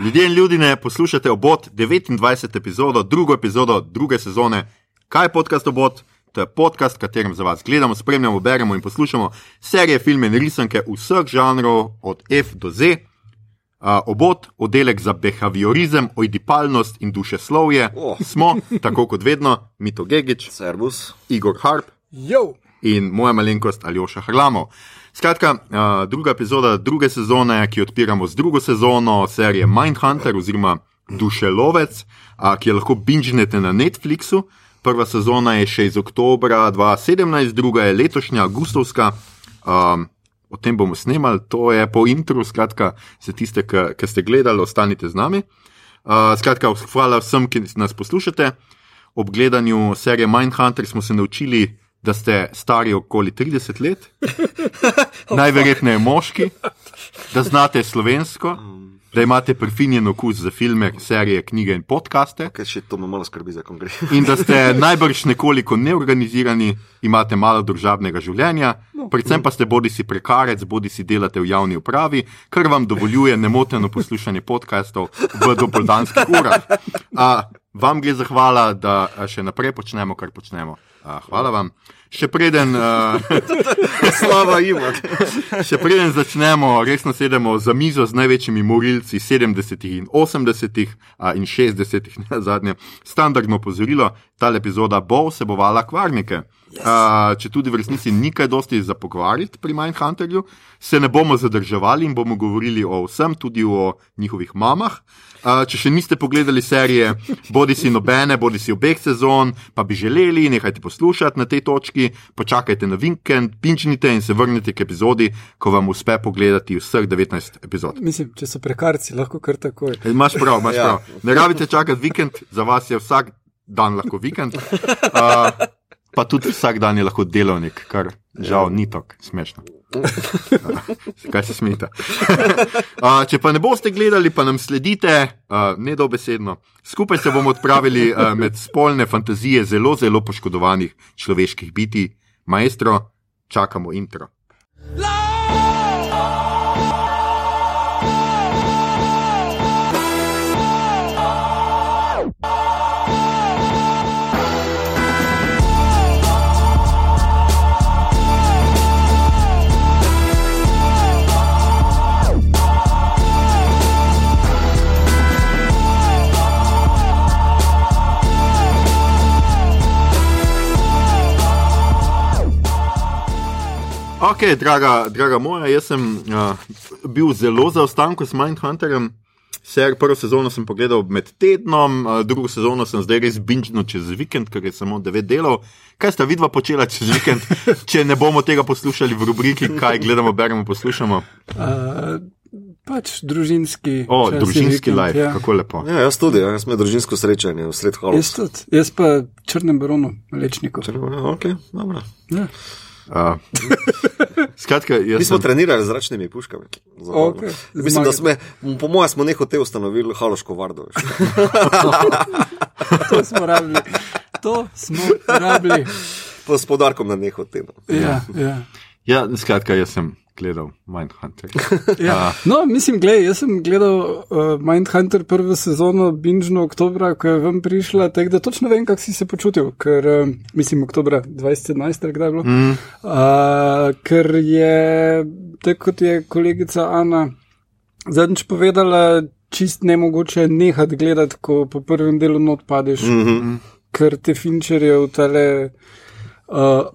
Ljudje in ljudje, poslušate obot 29. epizodo, drugo epizodo druge sezone. Kaj je podcast obot? To je podcast, v katerem za vas gledamo, spremljamo, beremo in poslušamo serije, filme in risanke vseh žanrov, od F do Z. Uh, obot, oddelek za behaviorizem, oidipalnost in dušeslovje. Oh. Smo, tako kot vedno, Mito Gigič, Servus. Igor Harp Jo, in moja malenkost Aljoša Hrlamov. Skratka, uh, druga epizoda druge sezone, ki jo odpiramo z drugo sezono serije Mindhunter oziroma Dušelovec, uh, ki jo lahko binžnete na Netflixu. Prva sezona je še iz oktobra 2017, druga je letošnja, Gustovska. Um, o tem bomo snemali, to je po intru, skratka, za tiste, ki ste gledali, ostanite z nami. Uh, skratka, hvala vsem, ki nas poslušate. Ob gledanju serije Mindhunter smo se naučili, da ste stari okoli 30 let, najverjetneje moški, da znate slovensko, da imate prefinjen okus za filme, serije, knjige in podkaste. Kaj še to me malo skrbi za konkret? In da ste najbrž nekoliko neorganizirani, imate malo družabnega življenja, predvsem pa ste bodi si prekarec, bodi si delate v javni upravi, kar vam dovoljuje nemoteno poslušanje podkastov v dopoldanskih urah. A, vam gre zahvala, da še naprej počnemo, kar počnemo. A, hvala vam. Še preden, uh, Slava ima. še preden začnemo, resno sedemo za mizo z največjimi morilci 70-ih in 80-ih a, in 60-ih, na zadnje. Standardno pozorilo, ta epizoda bo vsebovala kvarnike. Yes. Uh, če tudi v resnici ni kaj dosti za pogovarjati pri Mindhunterju, se ne bomo zadrževali in bomo govorili o vsem, tudi o njihovih mamah. Uh, če še niste pogledali serije, bodi si nobene, bodi si obeh sezon, pa bi želeli, nehajte poslušati na tej točki, počakajte na vikend, pinčnite in se vrnite k epizodi, ko vam uspe pogledati vseh 19 epizod. mislim, če so prekarci, lahko kar takoj. E, Imaš prav, imaš Ja. prav. Ne rabite čakati vikend, za vas je vsak dan lahko vikend. Uh, pa tudi vsak dan je lahko delovnik, kar žal ni tako smešno. Kaj se smete? Uh, če pa ne boste gledali, pa nam sledite, uh, nedobesedno. Skupaj se bomo odpravili uh, med spolne fantazije zelo, zelo poškodovanih človeških biti. Maestro, čakamo intro. Ok, draga, draga moja, jaz sem uh, bil zelo zaostanko s Mindhunterjem. Ser, prvo sezono sem pogledal med tednom, uh, drugo sezono sem zdaj res binžno čez vikend, ker je samo devet delov. Kaj sta vidva počela čez vikend, če ne bomo tega poslušali v rubriki, kaj gledamo, beremo, poslušamo? Uh, pač družinski. O, družinski vikend, live, Ja. kako lepo. Ja, jaz tudi, ja, jaz sem imel družinsko srečanje v sred Jaz Halosa. tudi, jaz pa črnem baronu, lečniku. Ja, ok, dobro. Ja. Uh, skratka, Mi smo sem, trenirali z zračnimi puškami. Zabavno. Okej, Mislim, da smo, po mojem, smo nehote ustanovili Haloško vardo. To smo rabili. To smo rabili. Pa s podarkom na nehote. No. Ja, ja. ja, skratka, jaz sem gledal Mindhunter. Ja. No, mislim, gledaj, jaz sem gledal uh, Mindhunter prvo sezono, binžno oktobra, ko je vam prišla, tako da točno vem, kako si se počutil, ker uh, mislim, oktobra 2017, ali kdaj je bilo. Mm. Uh, ker je, tako kot je kolegica Ana zadnjič povedala, čist ne mogoče nehati gledati, ko po prvem delu not padeš, mm -hmm. ker te finčerje v tale. Uh,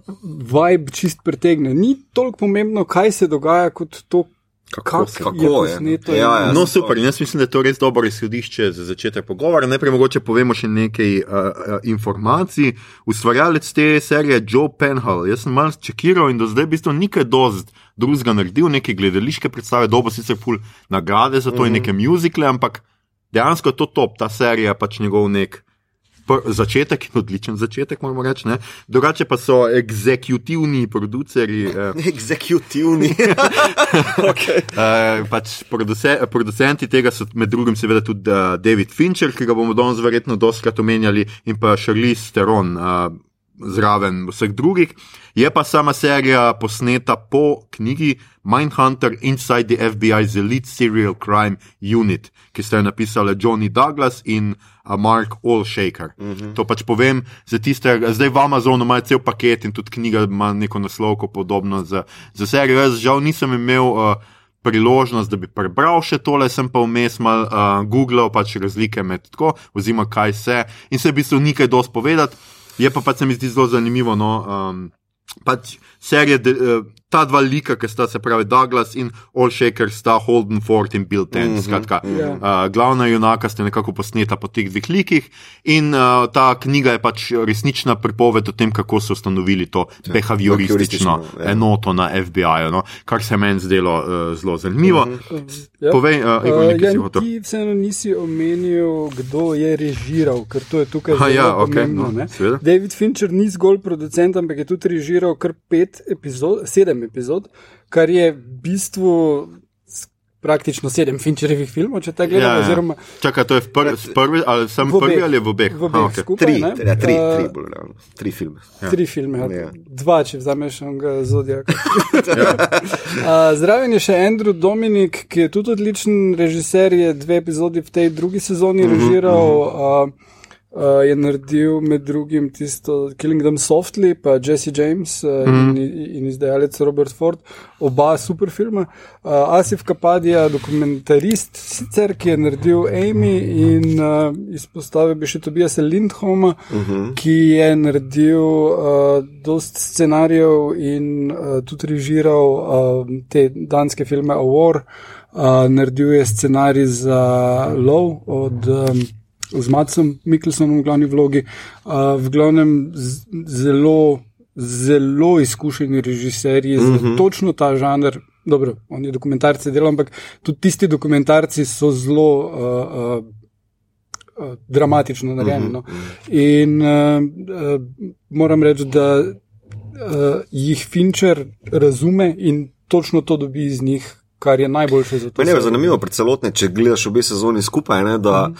vibe čist pretegne. Ni toliko pomembno, kaj se dogaja, kot to, Kako- kak kako je je, posneto. ja, ja. in- No, super, jaz mislim, da je to res dobro izhodišče za začetek pogovora. Najprej mogoče povemo še nekaj uh, uh, informacij. Ustvarjalec te serije Joe Penhall, jaz sem malo čekiral in do zdaj v bistvu ni kaj dost drugega naredil, neke gledališke predstave, dobo sicer ful nagrade za to mm -hmm. in neke muzikle, ampak dejansko je to top, ta serija pač njegov nek. Začetek in odličen začetek, moramo reči. ne. Drugače pa so egzekutivni produceri, eh, Exekutivni. okay. Uh, pač produce, producenti tega so med drugim seveda tudi uh, David Fincher, ki ga bomo danes verjetno doskrat omenjali, in pa Charlize Theron. Uh, zraven vseh drugih. Je pa sama serija posneta po knjigi Mindhunter Inside the FBI's Elite Serial Crime Unit, ki sta jo napisali Johnny Douglas in uh, Mark Allshaker. Uh -huh. To pač povem za tiste, zdaj v Amazonu ima cel paket in tudi knjiga ima neko naslovko podobno za, za serijo. Jaz žal nisem imel. Uh, Priložnost, da bi prebral še tole, sem pa vmes mal uh, googlal pač razlike med tako, oziroma kaj se in se v bistvu ni kaj dosti povedati. Je pa pač se mi zdi zelo zanimivo. No, um, pač serije, de, uh, ta dva lika, ki sta se pravi Douglas in Allshaker, sta Holden Ford in Bill Ten. Mm -hmm. Skratka, Ja. uh, glavna junaka sta nekako posneta po teh dveh likih in uh, ta knjiga je pač resnična pripoved o tem, kako so ustanovili to behavioristično behavioristično, ja. enoto na FBI-ju, no, kar se meni zdelo uh, zelo zanimivo. Mm -hmm. Ja. Povej, uh, Igor, Uh, ja, ti vseeno nisi omenil, kdo je režiral, ker to je tukaj zelo ja, okej, pomembno. no, ne. seveda. David Fincher ni zgolj producent, ampak je tudi režiral kar pet epizod, sedem epizod, kar je v bistvu praktično sedem Fincherjevih filmov, če te gledamo. Ja, ja. oziroma Čakaj, to je v prvi, prvi ali sem v obeh. prvi ali v obeh? V obeh Aha, okej. skupaj. Tri, ne. ja, tri, Eh, tri, bolj realno. Tri filme. Tri filme, ja. Ja. dva, če vzameš onega Zodijaka. uh, zraven je še Andrew Dominik, ki je tudi odličen režiser, je dve epizodi v tej drugi sezoni uh -huh, režiral. Uh, Uh, je naredil med drugim tisto Killing Them Softly, pa Jesse James uh, mm. in, in izdajalec Robert Ford, oba super filma. Uh, Asif Kapadija, dokumentarist, sicer, ki je naredil Amy in uh, izpostavil bi še Tobiasa Lindhoma, uh -huh. ki je naredil uh, dost scenarijev in uh, tudi režiral uh, te danske filme A War. Uh, naredil je scenarij za Lov od. Um, z Macem Mikkelsonom v glavni vlogi, uh, v glavnem zelo, zelo izkušeni režiserji mm -hmm. za točno ta žanr. Dobro, on je dokumentarce delal, ampak tudi tisti dokumentarci so zelo uh, uh, uh, dramatično narejeni. No. In uh, uh, moram reči, da uh, jih Fincher razume in točno to dobi iz njih, kar je najboljše za to. Serijo. zanimivo, predcelotne, če gledaš obe sezoni skupaj, ne, da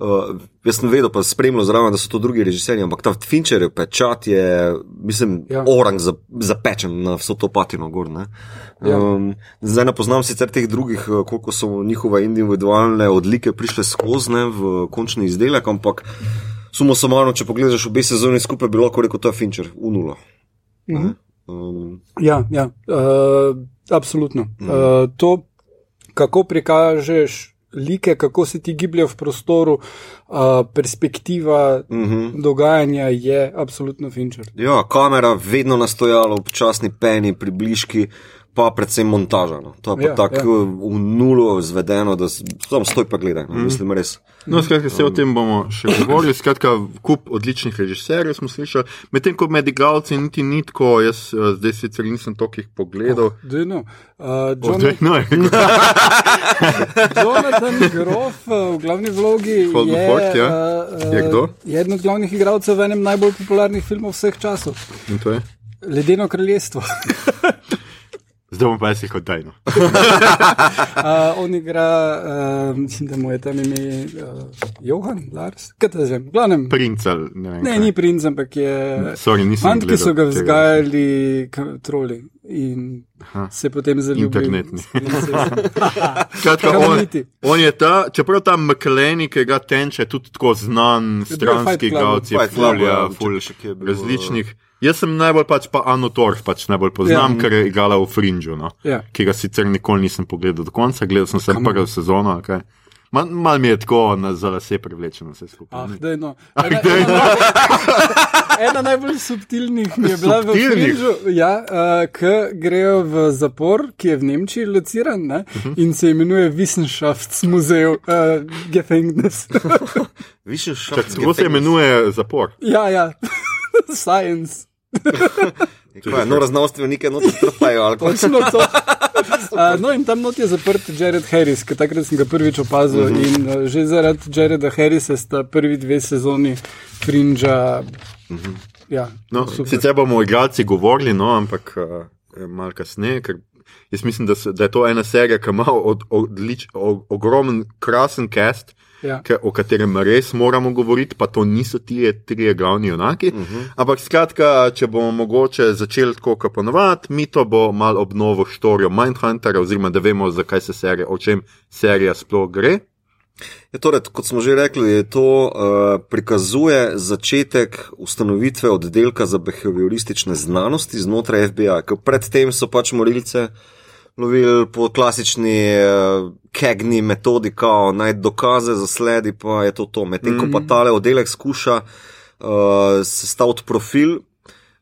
uh, jaz sem vedel, pa spremljal zraven, da so to drugi režiserji, ampak ta Fincherjev pečat je, mislim, Ja. orang za, zapečen na vso to patino gor. Ne. Ja. Um, zdaj ne poznam sicer teh drugih, eh, koliko so njihove individualne odlike prišle skozi v končni izdelek, ampak sumo sumarno, če pogledaš obe sezoni skupaj, bi lahko rekel, to je Fincher, v nulo. Mhm. Um, Ja, ja uh, absolutno. Mm. Uh, to, kako prikažeš like, kako se ti gibljejo v prostoru, uh, perspektiva mm mhm. -hmm. dogajanja je absolutno finčer. Ja, kamera vedno nastojala, občasni peni, približki, pa predvsem montaža. No. To je pa Ja, tako ja. v nulo izvedeno, da samo stoj pa gledaj. No. Mm. Mislim, res. No, skratka, se o tem bomo še govorili. Skratka, kup odličnih režiserjev smo slišali, medtem ko med igralci niti ni tako, jaz eh, zdaj sicer nisem toliko pogledal. Dejno. Uh, Oh, Jonathan, daj, no, Jonathan Groff uh, v glavni vlogi Holden je, Ford, ja. uh, Je kdo? je eden od glavnih igralcev v enem najbolj popularnih filmov vseh časov. in to je. Ledeno kraljestvo. Zdaj bom pa jaz daj no. Uh, on igra, uh, mislim, da mu je tam ime uh, Johan, Lars, kaj te zvem. Glavnem, Princ ali ne vem. ne, kaj. ni princ, ampak je. Sorry, nisem Fant, ki gledal so ga vzgajali troli in Aha. se potem zaljubili. Internetni. s princezo. Skratka, on, on je ta, čeprav ta McLean, ki ga tenče, tudi tako znan, stranski Fight Clubu, fulja, ja, ful, Jaz sem najbolj pač pa Anno Torf, pač najbolj poznam, Ja. ker je igrala v Fringu, no, Ja. ki ga sicer nikoli nisem pogledal do konca, gledal sem samo prvo sezono. kaj. Mal, mal mi je tako na, za lase privlečeno vse skupaj. Ah, daj, no. Ah, ena, ena, no. ena najbolj subtilnih mi je bila v Subtilnih? Frinžu, ja, uh, ki grejo v zapor, ki je v Nemčiji lociran ne, uh Mhm. -huh. in se imenuje Wissenschaftsmuseum uh, Gefängnis. Višji šok. Čak, Kako se imenuje zapor? ja, ja, science. No, raznostvenike noto trpajo. ali kaj? Točno to. Uh, no, in tam not je zaprt Jared Harris, ki takrat sem ga prvič opazil. Uh -huh. In uh, že zaradi Jareda Harrisa sta prvi dve sezoni Frinža. Uh -huh. ja, No, super. sicer bomo o igralcih govorili, no, ampak uh, malo kasneje, ker jaz mislim, da, se, da je to ena serija, ki ima od, odlič, o, ogromen, krasen cast, Ja. ke- o katerem res moramo govoriti, pa to niso ti trije glavni junaki. Uh -huh. Ampak skratka, če bomo mogoče začeli tako, kot ponovadi, mi to bo malo obnovo štorijo Mindhuntera, oziroma da vemo, zakaj se serija, o čem serija sploh gre. Je torej, kot smo že rekli, to uh, prikazuje začetek ustanovitve oddelka za behavioristične znanosti znotraj FBI. ker Predtem so pač morilce lovili po klasični uh, kegni metodi, kao najti dokaze, zasledi pa je to to. Medtem ko pa tale oddelek skuša uh, sestaviti profil.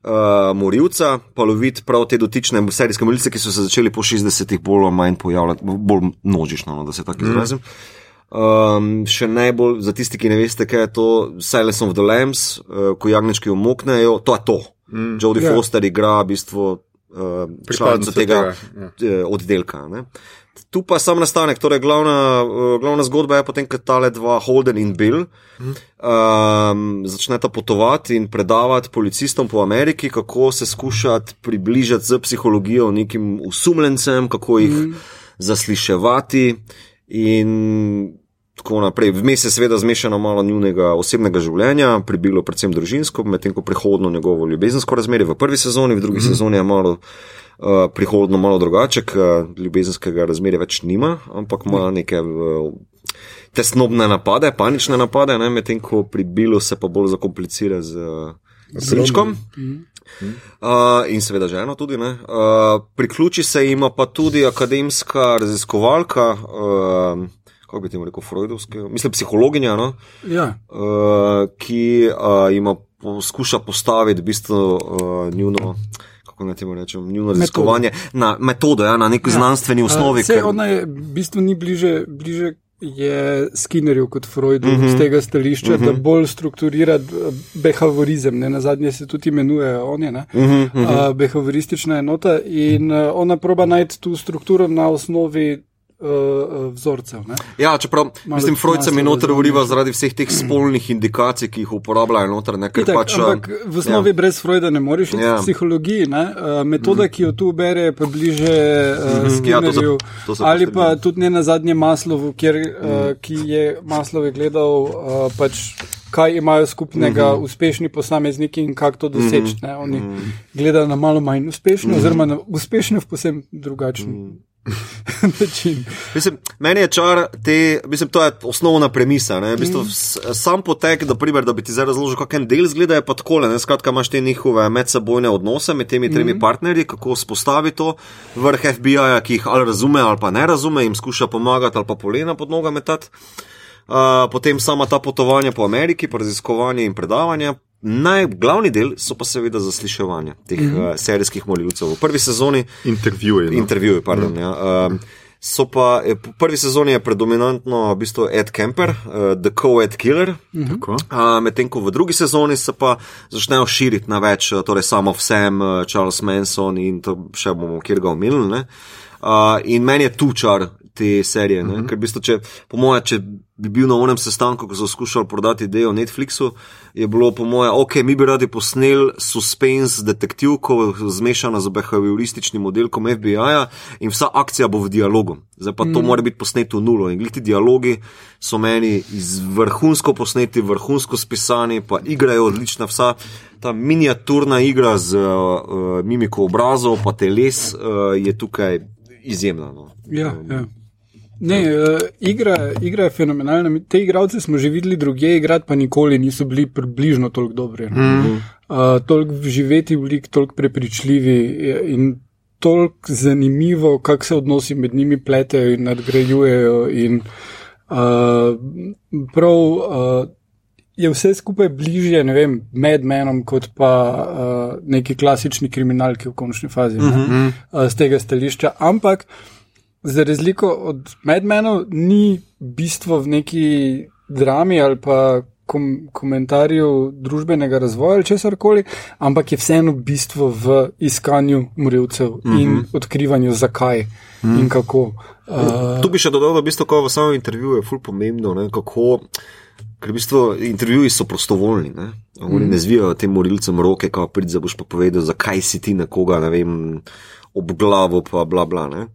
Uh, morilca, pa loviti prav te dotične serijske morilce, ki so se začeli po 60-ih bolj ali manj pojavljati, bolj množično, no, da se tako izrazim. Um, še najbolj za tisti, ki ne veste, kaj je to Silence of the Lambs, uh, ko jagnečki umoknejo, to je to. Mm. Jodie Ja. yeah. Foster igra v bistvu članico Pripadnica tega tega, eh, oddelka. Ne. Tu pa sam nastanek, torej glavna, uh, glavna zgodba je potem, ko tale dva, Holden in Bill, um, začneta potovati in predavati policistom po Ameriki, kako se skušati približati z psihologijo nekim usumljencem, kako jih mm. zasliševati in tako naprej. Vmes je seveda zmešano malo njunega osebnega življenja, pribilo predvsem družinsko, medtem ko prehodno njegovo ljubezensko razmerje v prvi sezoni, v drugi mm. sezoni je malo. Uh, prihodno malo drugače, ker ljubezenskega razmerja več nima, ampak ima neke uh, tesnobne napade, panične napade, medtem ko pri Bilu se pa bolj zakomplicira z uh, srčkom. Uh, in seveda ženo tudi. ne. Uh, priključi se jima pa tudi akademska raziskovalka, uh, kako bi temu rekel, Freudovska, mislim, psihologinja, no? Ja. uh, ki uh, jima poskuša postaviti v bistvu uh, njuno. Kako naj temu rečem, njuno raziskovanje na metodo, ja, na neki ja. znanstveni osnovi. Vse ker- ona je v bistvu ni bliže, bliže je Skinnerju kot Freudu Mhm. mm -hmm. z tega stališča, mm -hmm. da bolj strukturira behaviorizem, ne na zadnje se tudi imenuje on je, ne, mm Mhm, -hmm. uh, behavioristična enota in uh, ona proba najti tu strukturo na osnovi uh, vzorcev. Ne. Ja, čeprav mislim, Freud se mi noter uriva zaradi vseh teh spolnih indikacij, ki jih uporabljajo noter, ne, Itak, pač. ampak v osnovi ja. brez Freuda ne moreš iti Ja. ja. v psihologiji. Ne? Uh, metoda, ki jo tu bere, je pa bliže uh, Skinnerju. za- to za ali pa tudi ne na zadnje Maslovu, kjer, uh, ki je Maslov je gledal uh, pač. Kaj imajo skupnega mm -hmm. uspešni posamezniki in kako to doseči? Mm -hmm. Oni mm -hmm. gledajo na malo manj uspešne, mm -hmm. oziroma na uspešne v posebno drugačen mm -hmm. Mislim, meni je čar te, mislim, to je osnovna premisa. Ne? V bistvu, s- sam potek, da, primer, da bi ti zdaj razložil, kako en del zgleda, je pa takole. Ne? Skratka, imaš te njihove medsebojne odnose med temi tremi mm partnerji, kako spostavi to vrh FBI-ja, ki jih ali razume ali pa ne razume, jim skuša pomagati ali pa polena pod noga metati. Uh, potem sama ta potovanja po Ameriki, raziskovanje in predavanja. Najglavni del so pa seveda zasliševanja teh mm -hmm. uh, serijskih molilcev. V prvi sezoni Intervjuje. No. intervjuji. Pardon, ja. um, so pa eh, po prvi sezoni je predominantno v bistvu Ed Kemper, uh, The Co-Ed Killer. Tako. Uh, Medtem ko v drugi sezoni se pa začnejo širiti na več, torej samo Sam, eh, Charles Manson in to še bomo kjer ga omenili. ne. Uh, in meni je tu čar te serije, uh -huh. ker v bistvu, če, po moje, če bi bil na onem sestanku, ko so skušali prodati idejo Netflixu, je bilo po moje, ok, mi bi radi posneli suspense detektivko zmešano z behaviorističnim oddelkom FBI-ja in vsa akcija bo v dialogu. Zdaj pa to mm. mora biti posneto v nulo in glih ti dialogi so meni vrhunsko posneti, vrhunsko spisani, pa igra je odlična, vsa ta miniaturna igra z uh, mimiko obrazov, pa teles uh, je tukaj izjemna. No. Ja, ja. Ne, uh, igra, igra je fenomenalna. Te igralce smo že videli druge igrati, pa nikoli niso bili približno toliko dobri. Mm. Uh, toliko živeti v lik, toliko prepričljivi in toliko zanimivo, kako se odnosi med njimi pletejo in nadgrajujejo. In, uh, prav uh, je vse skupaj bližje, ne vem, medmenom, kot pa uh, neki klasični kriminalki v končni fazi, mm -hmm. uh, z tega stališča. Ampak za razliko od medmenov ni bistvo v neki drami ali pa kom komentarju družbenega razvoja ali česar koli, ampak je vseeno bistvo v iskanju morilcev mm -hmm. in odkrivanju zakaj mm in kako. Uh, Tu bi še dodal, da v bistvu, ko v samem intervjuju je ful pomembno, ne, kako. Ker v bistvu intervjuji so prostovoljni. Ne? Oni mm. ne zvijajo tem morilcem roke, kako prideš, boš pa povedal, zakaj si ti nekoga, ne vem, ob glavo, pa bla bla. Ne?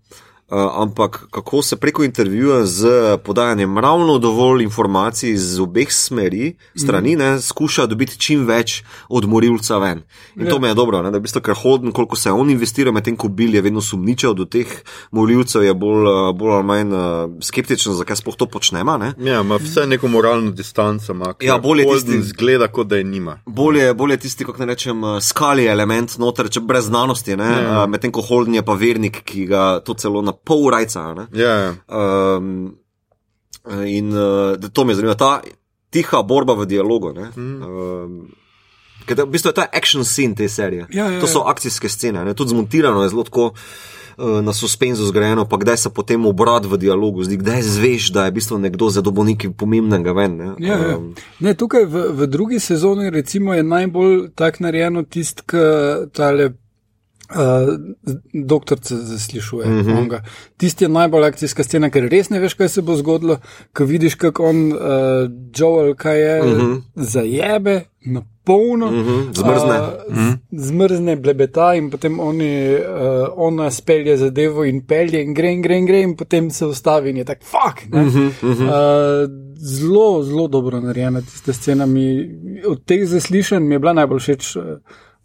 Uh, ampak kako se preko intervjuja z podajanjem ravno dovolj informacij z obeh smeri, strani, ne, skuša dobiti čim več od morilca ven. In to Ja. me je dobro, ne, da je v bistvu, ker Holden, koliko se on investira, medtem ko Bill je vedno sumničal do teh morilcev, je bolj, uh, bolj ali manj uh, skeptičen, zakaj sploh to počnemo. Ne. Ja, ima vse neko moralno distanco, ima. Ja, bolj je Holden tisti- Zgleda, kot da je nima. Bolje, bolje tisti, kako ne rečem, skali element noter, če brez znanosti, ne, Ja. medtem ko Holden je pa vernik, ki ga to celo na pol rajca. Ne. Ja, ja. Um, in uh, to me zanima, ta tiha borba v dialogu. Ne, Mhm. um, ker to- v bistvu je to action scene te serije. Ja, ja, to so ja. akcijske scene, ne, tudi zmontirano je zelo tako. uh, Na suspenzu zgrajeno, pa kdaj se potem obrat v dialogu zdi, kdaj zveš, da je v bistvu nekdo za dobo nekaj pomembnega ven. Ne? Ja, ja. Um, Ne, tukaj v, v drugi sezoni recimo, je najbolj tak narejeno tisti, ki tale. Uh, doktorce zaslišuje. Mm Mhm. -hmm. Tisti je najbolj akcijska scena, ker res ne veš, kaj se bo zgodilo. Ko vidiš, kako on, uh, Joel, kaj je, mm Mhm. -hmm. zajebe na polno, mm Mhm, zmrzne. Uh, zmrzne, blebeta in potem oni, uh, ona spelje zadevo in pelje in gre in gre in gre in potem se ustavi in je tak fuck. Mm Mhm, -hmm. uh, zelo, zelo dobro narejena tista scena. Mi, od teh zaslišanj mi je bila najbolj všeč. Uh,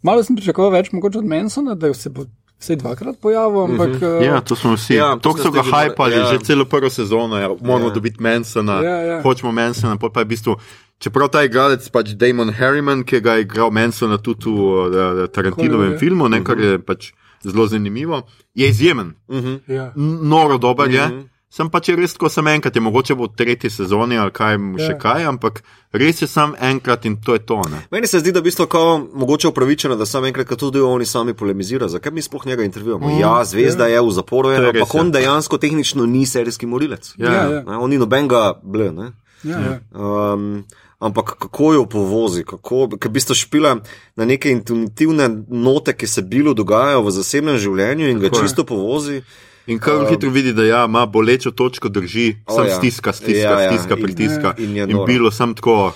malo sem pričakoval več, mogoče od Mansona, da se bo vsaj dvakrat pojavil, ampak. Mm -hmm. Ja, to smo vsi. Ja, Ja, to so ga hajpali ja. ja. že celo prvo sezono, ja. moramo Ja. ja. dobiti Mansona, Ja, ja. hočemo Mansona, pa je v bistvu. Čeprav ta igralec, pač Damon Harriman, ki ga je igral Mansona tudi v uh, Tarantinovem Hollywood, filmu, ne, kar je pač zelo zanimivo, je izjemen, mhm. ja. N- noro dober je. Sem pač je res tako sem enkrat, je mogoče bo v tretji sezoni ali kaj še Ja. kaj, ampak res je sam enkrat in to je to. Ne. Meni se zdi, da je v bistvu kao mogoče upravičeno, da sam enkrat, tudi oni sami polemizirajo, zakaj mi sploh njega intervjujemo. Mm, ja, zvezda je v zaporu, je, je ampak res, ja. on dejansko tehnično ni serijski morilec. Ja, Ja, ja. Ne, on ni nobenega ble. Ne? Ja, ja. Um, ampak kako jo povozi, kako, ker v bistvu špila na neke intuitivne note, ki se bilo dogajajo v zasebnem življenju in ga Tako je. čisto povozi. In kar um, hitro vidi, da ja, ima bolečo točko, drži, O, sam ja. stiska, stiska, Ja, ja, stiska, in- pritiska. in in bilo sem tako,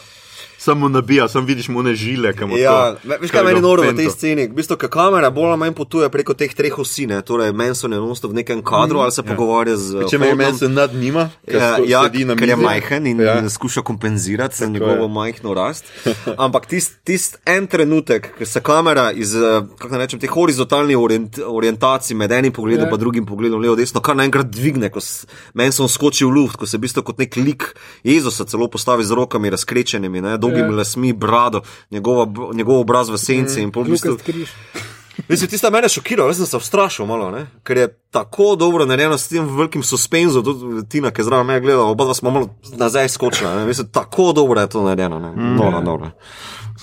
samo nabija, sam vidiš mu ne žile, Ja, ve- veš kaj meni noro v tej sceni? V bistvu, ker kamera bolj ali manj potuje preko teh treh osi, ne? torej Manson je nonstop v nekem kadru ali se ja. pogovarja z. Če me meni nad njima, ker Ja, ja, sedi na ker je majhen in Ja. ja. skuša kompenzirati za njegovo je. majhno rast. Ampak tisti tist en trenutek, ko se kamera iz eh, kako naj rečem, teh horizontalnih orient, orientacij med enim pogledom in ja. drugim pogledom, levo, desno, kar naenkrat dvigne, ko so skoči v luft, ko se v bistvu kot nek lik Jezusa celo postavi z rokami razkrečenimi, ne, dolgimi Ja. ja. lasmi, brado, njegova, njegov obraz v senci in pol bistvu. Mislim, tista mene šokira, jaz sem se vstrašil malo, ne? ker je tako dobro narejeno s tem velikim suspenzom, tudi Tina, ki je zraven me gledala, oba smo malo nazaj skočila, mislim, tako dobro je to narejeno, ne? noro, noro.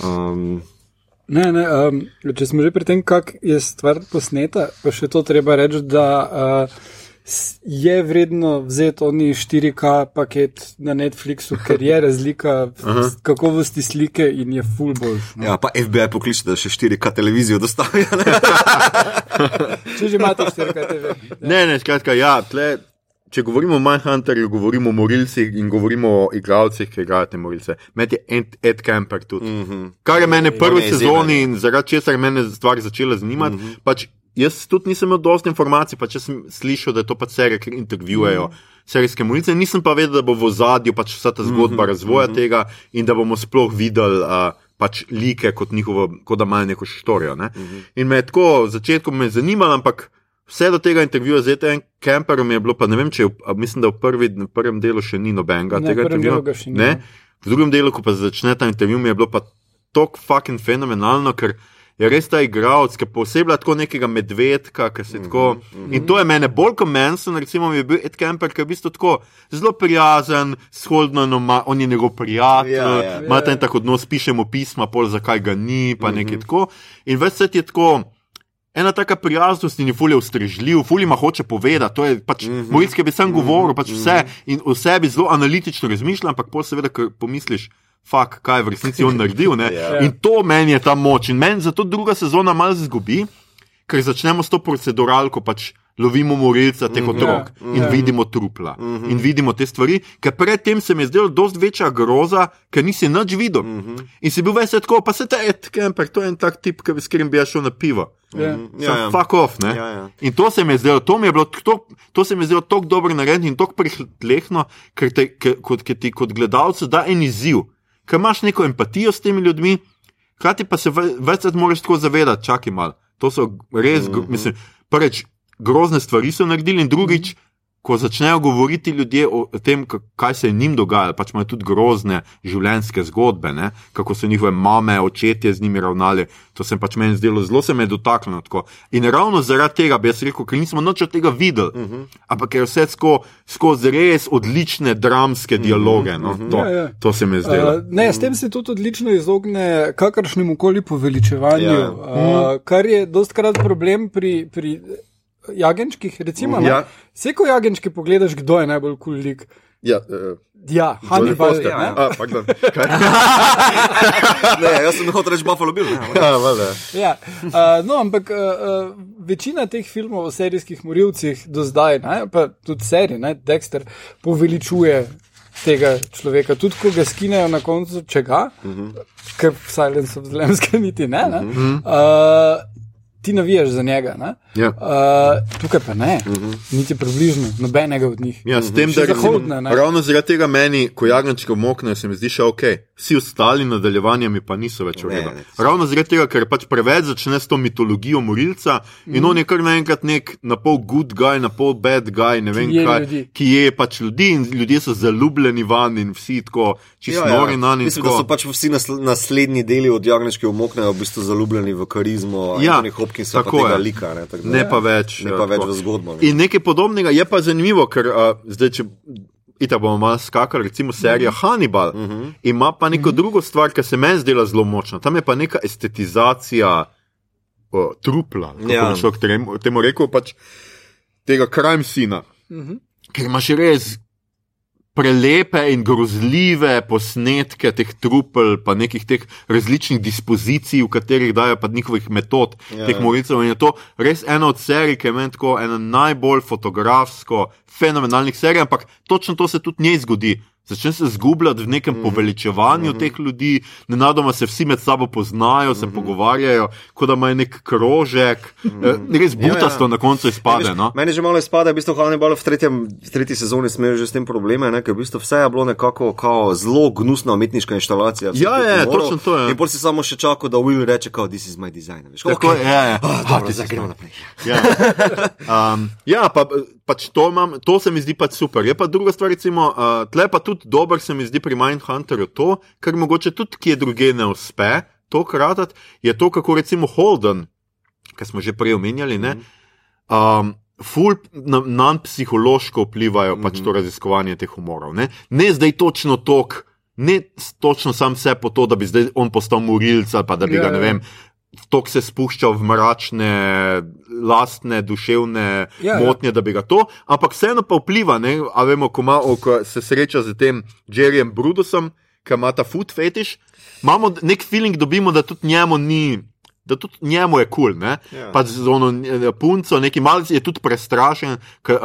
Um, Ne, ne, um, če smo že pri tem, kako je stvar posneta, pa še to treba reči, da uh, je vredno vzeti oni 4K paket na Netflixu, ker je razlika v kakovosti slike in je full boljš. No. ja, pa FBI pokliče, da še 4K televizijo dostavijo. ne. Če že imate 4K TV. Ne, ne, skratka, ja, tle, če govorimo o Mindhunterju, govorimo o morilcih in govorimo o igralcih, ki igrajo te morilce. Med je Ed, Ed Kemper tudi. Mm -hmm. Kar je mene prvi je izjemen. sezoni in zaradi česar je stvar začela zanimati. Mm -hmm. pač, jaz tudi nisem imel dosti informacij, pa če sem slišal, da je to pač serija, ki intervjujejo. Mm. Serijske morilce, nisem pa vedel, da bo v zadju pač vsa ta zgodba mm -hmm. razvoja mm -hmm. tega in da bomo sploh videli uh, pač like kot njihovo, kot da imajo neko štorijo. Ne? Mm -hmm. In me je tako v začetku me je zanimalo, ampak Vse do tega intervjuja z ETN Kemperom je bilo, pa ne vem, če je, mislim, da v prvi, v prvem delu še ni nobenega Ne, tega intervjuja. Ne? no. V drugem delu, ko pa začne ta intervju, mi je bilo pa tako fucking fenomenalno, ker je res ta igralec, ki posebej tako nekega medvedka, ki se tako. In to je mene bolj kot Manson, recimo, je bil Ed Kemper, ki je v bistvu tako zelo prijazen, shodno, on je njegov prijatelj, Ja, ja. ima ta en tak odnos, pišemo pisma, pol zakaj ga ni, pa nekaj tako. In več se ti je tako. Ena taka prijaznost in je fulje ustrežljiv, fulje ima hoče povedati. To je pač mm -hmm. Mojski bi sam govoril, pač vse in o sebi zelo analitično razmišlja, ampak pol seveda, ko pomisliš, fak, kaj je v resnici on naredil. ne. Ja. In to meni je ta moč. In meni zato druga sezona malo zgubi, ker začnemo s to proceduralko, pač lovimo morilca teh otrok Ja, in ja. vidimo trupla in vidimo te stvari, ker predtem se mi je zdelo dosti večja groza, ker nisi nič videl. In si bil vse tako, pa se ta Ed Kemper, to je en tak tip, s katerim bi jaz šel na pivo. Ja. Ja, ja. Fuck off. ne. Ja, ja. In to se mi je zdelo, to mi je bilo to, to se mi je zdelo tako dobro narejeno in tako prihlehno, ker, te, ker, kot, ker ti kot gledalcu da en izziv, ker imaš neko empatijo s temi ljudmi, hkrati pa se ve- večkrat moraš tako zavedati, čakaj malo. To so res, gro, mislim, prvič, grozne stvari so naredili in drugič. Ko začnejo govoriti ljudje o tem, kaj se je njim dogajalo, pač imajo tudi grozne življenjske zgodbe, ne? kako so njihove mame, očetje z njimi ravnali. To se pač meni zdelo, zelo se me je dotaknilo. Tako. In ravno zaradi tega bi jaz rekel, ker nismo noč od tega videli, uh -huh. ampak ker je vse sko, skozi res odlične dramske dialoge. No? To, Ja, ja. to se mi je zdelo. Uh, ne, s tem se tudi odlično izogne kakršnemu koli poveličevanju, Ja. ja. uh, kar je dost krat problem pri. pri Jagenčkih, recimo, Ja. ja. vse ko jagenčke pogledaš, kdo je najbolj kul cool lik. Ja, uh, Ja, Hannibal. Foster. ne? A, pardon. Kaj? Ne, jaz sem hotel reči Buffalo Bill. Ja, valjda. Ja, uh, no, ampak uh, uh, večina teh filmov o serijskih morilcih do zdaj, ne, pa tudi serije, ne, Dexter, poveličuje tega človeka. Tudi ko ga skinejo na koncu, če ga, uh -huh. ker v Silence of the Lambs niti ne. ne uh -huh. uh, Ti navijaš za njega, ne? Ja. Uh, tukaj pa ne, uh -huh. niti približno, nobenega od njih. Ja, s tem, Še da recimo, zahodne, ne. ravno zaradi tega meni, ko jagnčke omoknejo, se mi zdi še ok. Vsi ostali nadaljevanja mi pa niso več ne. Ravno zaradi tega, ker pač preveč začne s to mitologijo morilca in Mhm. on je kar naenkrat nek na pol good guy, na pol bad guy, ne vem je kaj, ljudi. ki je pač ljudi in ljudje so zaljubljeni van in vsi tako čisto ja, nori na njih. Mislim, da so pač vsi nasl naslednji deli od Jagneške umoknejo v bistvu zaljubljeni v karizmo Ja, Anthony Hopkinsa, pa tako je. lika. Ne, tako da- Ne pa več. Ne ja, pa več tako. v zgodbo. ne. In nekaj podobnega je pa zanimivo, ker uh, zdaj, če ita bomo malo skakali, recimo serija Mhm. Hannibal, uh -huh. ima pa neko uh -huh. drugo stvar, ki se meni zdela zelo močna. Tam je pa neka estetizacija uh, trupla, kako Ja. ja. bi človek temu, temu rekel, pač tega crime sina. Uh -huh. Ker imaš res prelepe in grozljive posnetke teh trupel, pa nekih teh različnih dispozicij, v katerih dajo pa njihovih metod, Ja, ja, teh morilcev. In je to res ena od serij, ki je meni tako ena najbolj fotografsko, fenomenalnih serij, ampak točno to se tudi njej zgodi. Začne se zgubljati v nekem mm -hmm. poveličevanju mm -hmm. teh ljudi, nenadoma se vsi med sabo poznajo, se mm -hmm. pogovarjajo, kot da imajo nek krožek, mm -hmm. res butasto ja, ja. na koncu izpade. Veš, No? Meni že malo izpada, v bistvu Hannibal v, tretjem, v tretji sezoni smo že s tem probleme, ne, ker v bistvu vse je bilo nekako kao zelo gnusna umetniška instalacija. vseh Ja, teh ja, umorov. točno to je. In pol si samo še čakal, da Will reče, kao, this is my design. Veš, Tako okay. je, ja, ja. Ah, Ah, dobro, zdaj gremo naprej. Ja, um, ja pa, pač to, imam, to se mi zdi pač super. Je pa druga stvar, recimo, uh, tle pa tudi dober se mi zdi pri Mindhunterju to, kar mogoče tudi kje druge ne uspe, to kratati, je to, kako recimo Holden, ki smo že prej omenjali, ne, um, ful na, nam psihološko vplivajo pač to raziskovanje teh umorov. Ne, ne zdaj točno tok. Ne točno sam se po to, da bi zdaj on postal morilca, pa da bi Ja, ga, ne ja. vem, tok se spuščal v mračne, lastne, duševne Ja, ja. motnje, da bi ga to, ampak vseeno pa vpliva. Ne? A vemo, ko, ima, ko se sreča z tem Jerryjem Brudusom, ki ima ta food fetiš, imamo nek feeling, dobimo, da tudi njemu ni. Da tudi njemu je kul, cool, Ja. pač z ono eh, punco, neki malce je tudi prestrašen, ki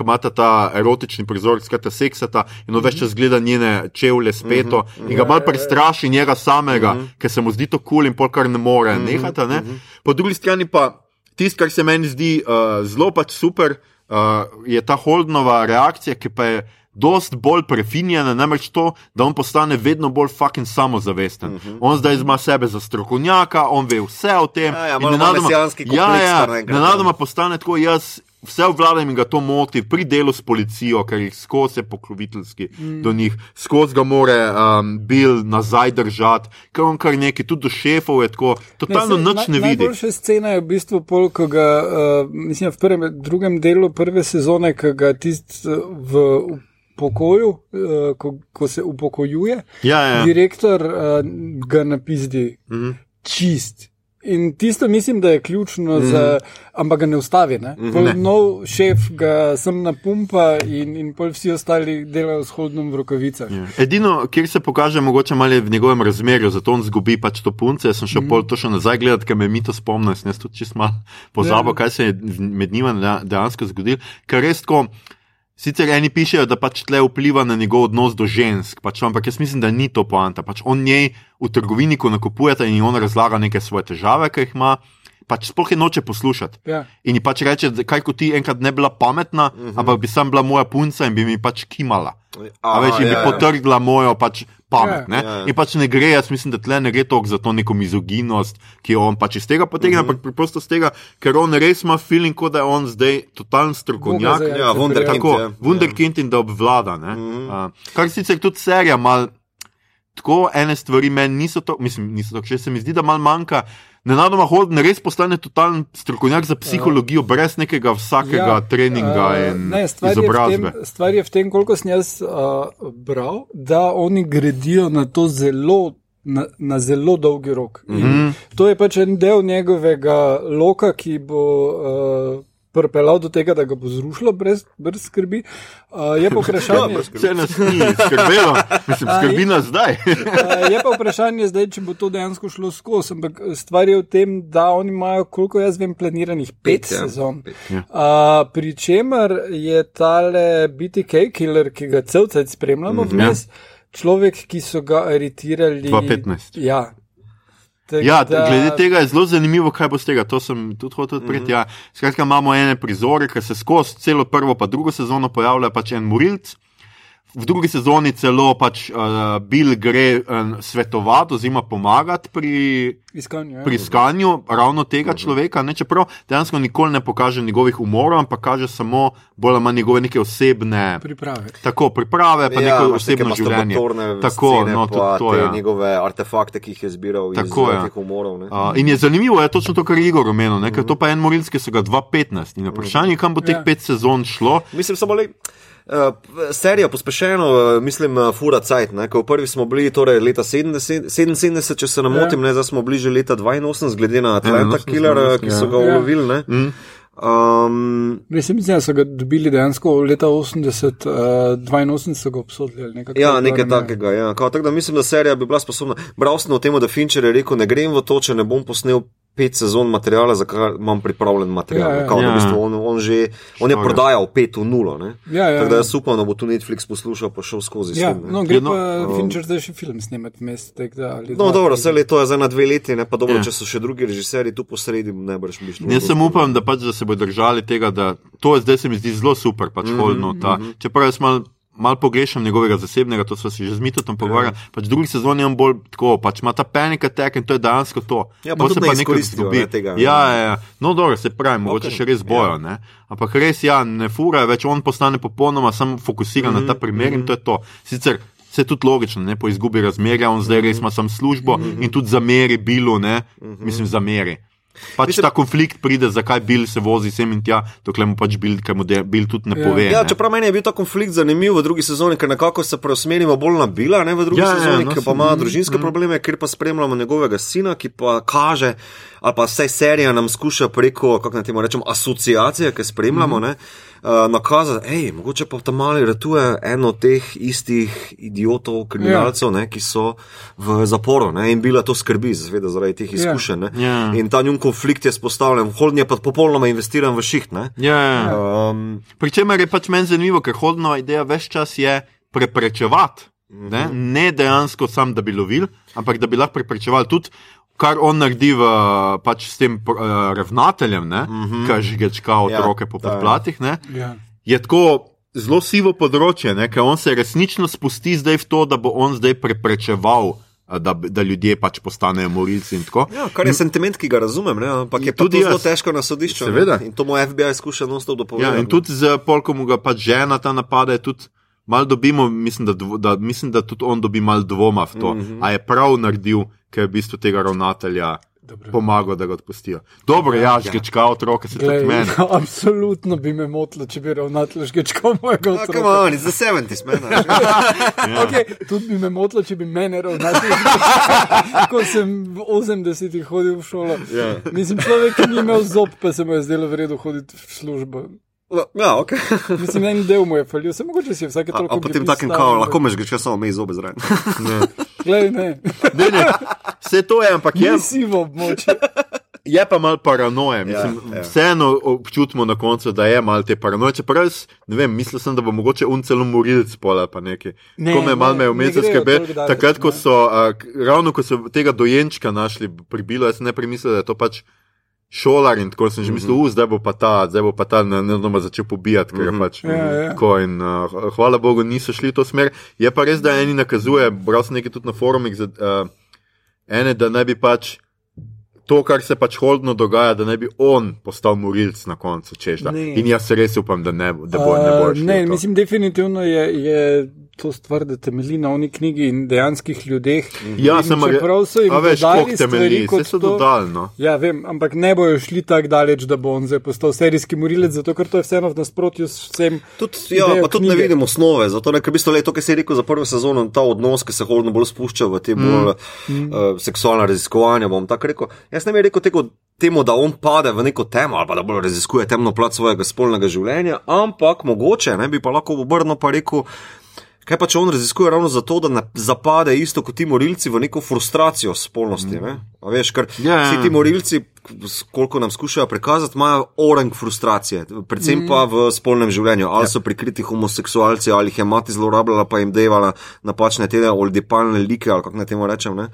ima ta erotični prizor, skratka seksata in več čas gleda njene čevlje speto in ga mal prestraši njega samega, ker se mu zdi to kul cool in pol kar ne more nehati. Ne? Po drugi strani pa tisto, kar se meni zdi uh, zelo pač super, uh, je ta Holdnova reakcija, ki pa je. Dost bolj prefinjena, namreč to, da on postane vedno bolj fucking samozavesten. Uh -huh. On zdaj ima sebe za strokovnjaka, on ve vse o tem. Ja, ja, in malo ima nenadoma- ja, kompleks ja, ja. nenadoma postane tako, jaz vse obvladam in ga to moti pri delu s policijo, ker jih skozi je pokroviteljski mm. do njih, skozi ga more um, bil nazaj držati, ker on kar neki, tudi do šefov je tako, totalno saj nič ne naj- vidi. Najboljša scena je v bistvu pol, ko ga, uh, mislim, v prvem, drugem delu prve sezone, ko ga tisti uh, v pokoju, uh, ko, ko se upokojuje, Ja, ja. direktor uh, ga napizdi mm Mhm. -hmm. čist. In tisto mislim, da je ključno, mm za, ampak ga ne ustavi. Ne? Mm -hmm. Nov šef ga sem napumpa in, in pol vsi ostali delajo s hodnom v rokavicah. Ja. Edino, kjer se pokaže, mogoče malo v njegovem razmerju, zato on zgubi pač to punce. Jaz sem šel mm. pol to še nazaj gledati, ker me mi to spomni, jaz tudi čist malo pozabil, Ja. ja. kaj se je med njima dejansko zgodilo. Ker res tako. Sicer eni pišejo, da pač tle vpliva na njegov odnos do žensk, pač, ampak jaz mislim, da ni to poanta. Pač on njej v trgovini, ko nakupujete in ji on razlaga neke svoje težave, ki jih ima, pač sploh je noče poslušati. Ja. In ji pač reče, da kaj ko ti enkrat ne bila pametna, uh -huh. ampak bi sam bila moja punca in bi mi pač kimala. A Aha, več in bi ja, ja. potrdila mojo pač pamet. Ja. ne. Ja, ja. In pač ne gre, jaz mislim, da tle ne gre toliko za to neko mizoginost, ki jo on pač iz tega potegne, Mhm. ampak preprosto z tega, ker on res ima feeling, kot da je on zdaj totalen strokovnjak. Boga Ja, wunderkind, Tako, ja. Wunderkind in da obvlada. Mm. -hmm. uh, kar sicer tudi serija mal. Tako ene stvari meni niso to, mislim, niso to, še se mi zdi, da malo manjka. Nenadoma Holden res postane totalen strokovnjak za psihologijo, brez nekega vsakega ja, treninga eh, in ne, stvar je izobrazbe. Tem, stvar je v tem, koliko sem jaz uh, bral, da oni gradijo na to zelo. Na, na zelo dolgi rok. Mm Mhm. -hmm. To je pač en del njegovega loka, ki bo uh, pripeljal do tega, da ga bo zrušilo brez, brez skrbi. Uh, je pa vprašanje, Vse nas ni skrbelo, mislim, skrbi nas zdaj. Uh, je pa vprašanje zdaj, če bo to dejansko šlo skozi. Ampak stvar je v tem, da oni imajo, koliko jaz vem, planiranih pet, Pet, ja. sezon. Pet. Ja. Uh, pri čemer je tale BTK killer, ki ga cel cel spremljamo, mm vmes, človek, ki so ga aretirali 2015. Ja. Tak Ja, da- glede tega je zelo zanimivo, kaj bo z tega. To sem tudi hotel odpreti. Mm -hmm. ja. Skratka, imamo ene prizore, ki se skozi celo prvo pa drugo sezono pojavlja pač en morilc. V drugi sezoni celo pač uh, Bill gre um, svetovati oziroma pomagati pri, Iskanju, ja. pri iskanju ravno tega človeka, ne, čeprav dejansko nikoli ne pokaže njegovih umorov, ampak kaže samo bolj ali manj njegove neke osebne priprave. tako, priprave, pa ja, neko osebno življenje. Tako, no, tudi to je. Ja. njegove artefakte, ki jih je zbiral Tako, iz ja. ja. teh umorov. ne. Uh, in je zanimivo, je točno to, kar je Igor omenil, mm -hmm. ker to pa je en morilski, ki so ga 2015 in vprašanje, kam bo teh Ja. pet sezon šlo. Mislim samo le. Uh, serija pospešeno, uh, mislim, uh, fura cajt. Ne? ko V prvi smo bili torej leta 70, 77, če se ne Ja. motim, ne, zdaj smo bili že leta 82, glede na Atlanta 81, Killer, uh, ki ja. so ga Ja. ulovili. ne. Mm. Um, Res se mi zdi, da so ga dobili dejansko leta 80, uh, 82 so ga obsodili. nekako Ja, nekaj ne takega. Ja. Kao, tako da mislim, da serija bi bila sposobna. Bral sem o tem, da Fincher je rekel: ne grem v to, če ne bom posnel pet sezon materijala, za kar imam pripravljen material. Ja, ja. Kao, Ja. v bistvu on, on, že, on je Štorja. prodajal pet v nulo. Ne. Ja, ja, Tako da ja. jaz upam, da bo tu Netflix poslušal, pa šel skozi. s Ja, tem, ne. no, gre Ja, no, pa um, Fincher zdaj še film snemati vmes. No, dobro, vse leto je zdaj na dve leti, ne pa dobro, Ja. če so še drugi režiserji tu posredi, ne boš mišljal. Jaz sem upam, da, pač, da se bodo držali tega, da to je zdaj se mi zdi zelo super, pač mm -hmm, Holno. Ta, čeprav jaz mal, mal pogrešam njegovega zasebnega, to smo se že z Mitotom pogovarjali. Ja. Pač drugi sezoni je on bolj tako, pač ima ta panic attack in to je dejansko to. Ja, pa To se ne nekako izkoristijo, izgubi. ne, tega, ne. Ja, ja, ja. No, dobro, se pravi, mogoče Okej, še res bojo, ne. Ampak res, ja, ne fura, več on postane popolnoma samo fokusiran mm -hmm, na ta primer in to je to. Sicer je tudi logično, ne, po izgubi razmerja, on zdaj res ima sam službo mm -hmm. in tudi zameri Bilu, ne, mm -hmm. mislim, zameri. Pač Mislim- ta konflikt pride, zakaj Bil se vozi sem in tja, dokler mu pač Bil, ker mu de- Bil tudi ne Ja. pove. Ja, ne. čeprav meni je bil ta konflikt zanimiv v drugi sezoni, ker nekako se preusmerimo bolj na Bila, ne v drugi Ja, ja, ja, sezoni, no, ki pa ima družinske mm. probleme, ker pa spremljamo njegovega sina, ki pa kaže, ali pa vsaj serija nam skuša preko, kako naj temu rečem, asociacije, ki spremljamo, mm. ne, uh, nakazati, hej, mogoče pa tam mali ratuje eno od teh istih idiotov, kriminalcev, ne, ki so v zaporu ne, in Bila to skrbi, seveda zaradi teh izkušenj. ne. Ja. In ta njun konflikt je spostavljen, Holden je pa popolnoma investiran v šiht. Ne. Ja, ja. Um, Pričemer je pač meni zanimivo, ker hodnova ideja več čas je preprečevati. Ne, ne dejansko sam, da bi lovil, ampak da bi lahko preprečeval tudi, kar on naredi v, pač s tem uh, ravnateljem, uh -huh. ki žgečka otroke ja, po ja. podplatih. Ne, Ja. je tako zelo sivo področje, ne, ker on se resnično spusti zdaj v to, da bo on zdaj preprečeval, a, da, da ljudje pač postanejo morilci in tako. Ja, kar je sentiment, ki ga razumem, ne? ampak je Tudi zelo težko na sodišču. ne. Seveda. In to mu FBI skuša non-stop dopovedati. Ja, in tudi z polkom, ga pač žena ta napade, tudi malo dobimo, mislim da, dvo, da, mislim, da tudi on dobi malo dvoma v to, mm -hmm. a je prav naredil, ker je v bistvu tega ravnatelja Dobro. pomagal, da ga odpustijo. Dobro, ja, žgečka otroke, se tudi Glej, meni. absolutno bi me motilo, če bi ravnatelj žgečkal mojega Ah, otroka. on, it's the 70s, man. Ja. Okay, tudi bi me motilo, če bi mene ravnatelj žgečkal, ko sem v 80-ih hodil v šolo. Ja. Mislim, človek, ki ni imel zob, pa se mu je zdelo vredno hoditi v službo. Ja, ok. Mislim, en del mu je falil, se mogoče si vsake A, toliko. a potem gradi takem kao, lahko me že samo mej zobe zraven. Glej, ne, Ne, ne, vse to je, ampak je, sivo območje. je pa malo paranoje. Mislim, Ja, ja. Vseeno občutimo na koncu, da je malo te paranoje. Čeprav jaz ne vem, mislil sem, da bo mogoče un celo morilc pola pa nekaj. Ne, Ko me malo ne, me ne grejo skrbe, takrat, ko ne. so, a, ravno ko so tega dojenčka našli pri Bilu, jaz sem ne premislil, da je to pač šolar in tako sem že mislil, uh, zdaj bo pa ta, zdaj bo pa ta ne, ne, ne, začel pobijati, ker je pač. Ja, ja. Tako in uh, hvala Bogu, niso šli v to smer. Je pa res, da eni nakazuje, bral sem nekaj tudi na forumih, za, uh, ene, da ne bi pač. To, kar se pač holdno dogaja, da ne bi on postal morilc na koncu, češ da. Ne. In jaz se res upam, da ne, da bo, ne bo. Uh, ne, mislim, definitivno je, je to stvar, da temelji na oni knjigi in dejanskih ljudeh. Ja, In sem čeprav so jim dodali koliko temelji, kot vse so to- dodali. No. Ja, vem, ampak ne bojo šli tako daleč, da bo on zdaj postal serijski morilec, zato ker to je vseeno v nasprotju s vsem. Tudi, ja, pa tudi ne knjige. vidim osnove, zato ne, ker v bistvu le to, kar si rekel za prvo sezono, ta odnos, ki se holdno bolj spušča v te bolj mm. uh, seksualne raziskovanja. bom tako rekel. Jaz ne bi rekel tego, temu, da on pade v neko temo ali da bolj raziskuje temno plat svojega spolnega življenja, ampak mogoče ne bi pa lahko obrnil pa rekel. Kaj pa če on raziskuje ravno zato, da ne zapade isto kot ti morilci v neko frustracijo spolnosti? A veš, ker Ja, ja. vsi ti morilci, koliko nam skušajo prikazati, imajo orang frustracije, predvsem pa v spolnem življenju. Ali so prikriti homoseksualci, ali jih je mati zlorabljala, pa jim devala napačne te oldipalne like, ali kako naj temu rečem. Ne?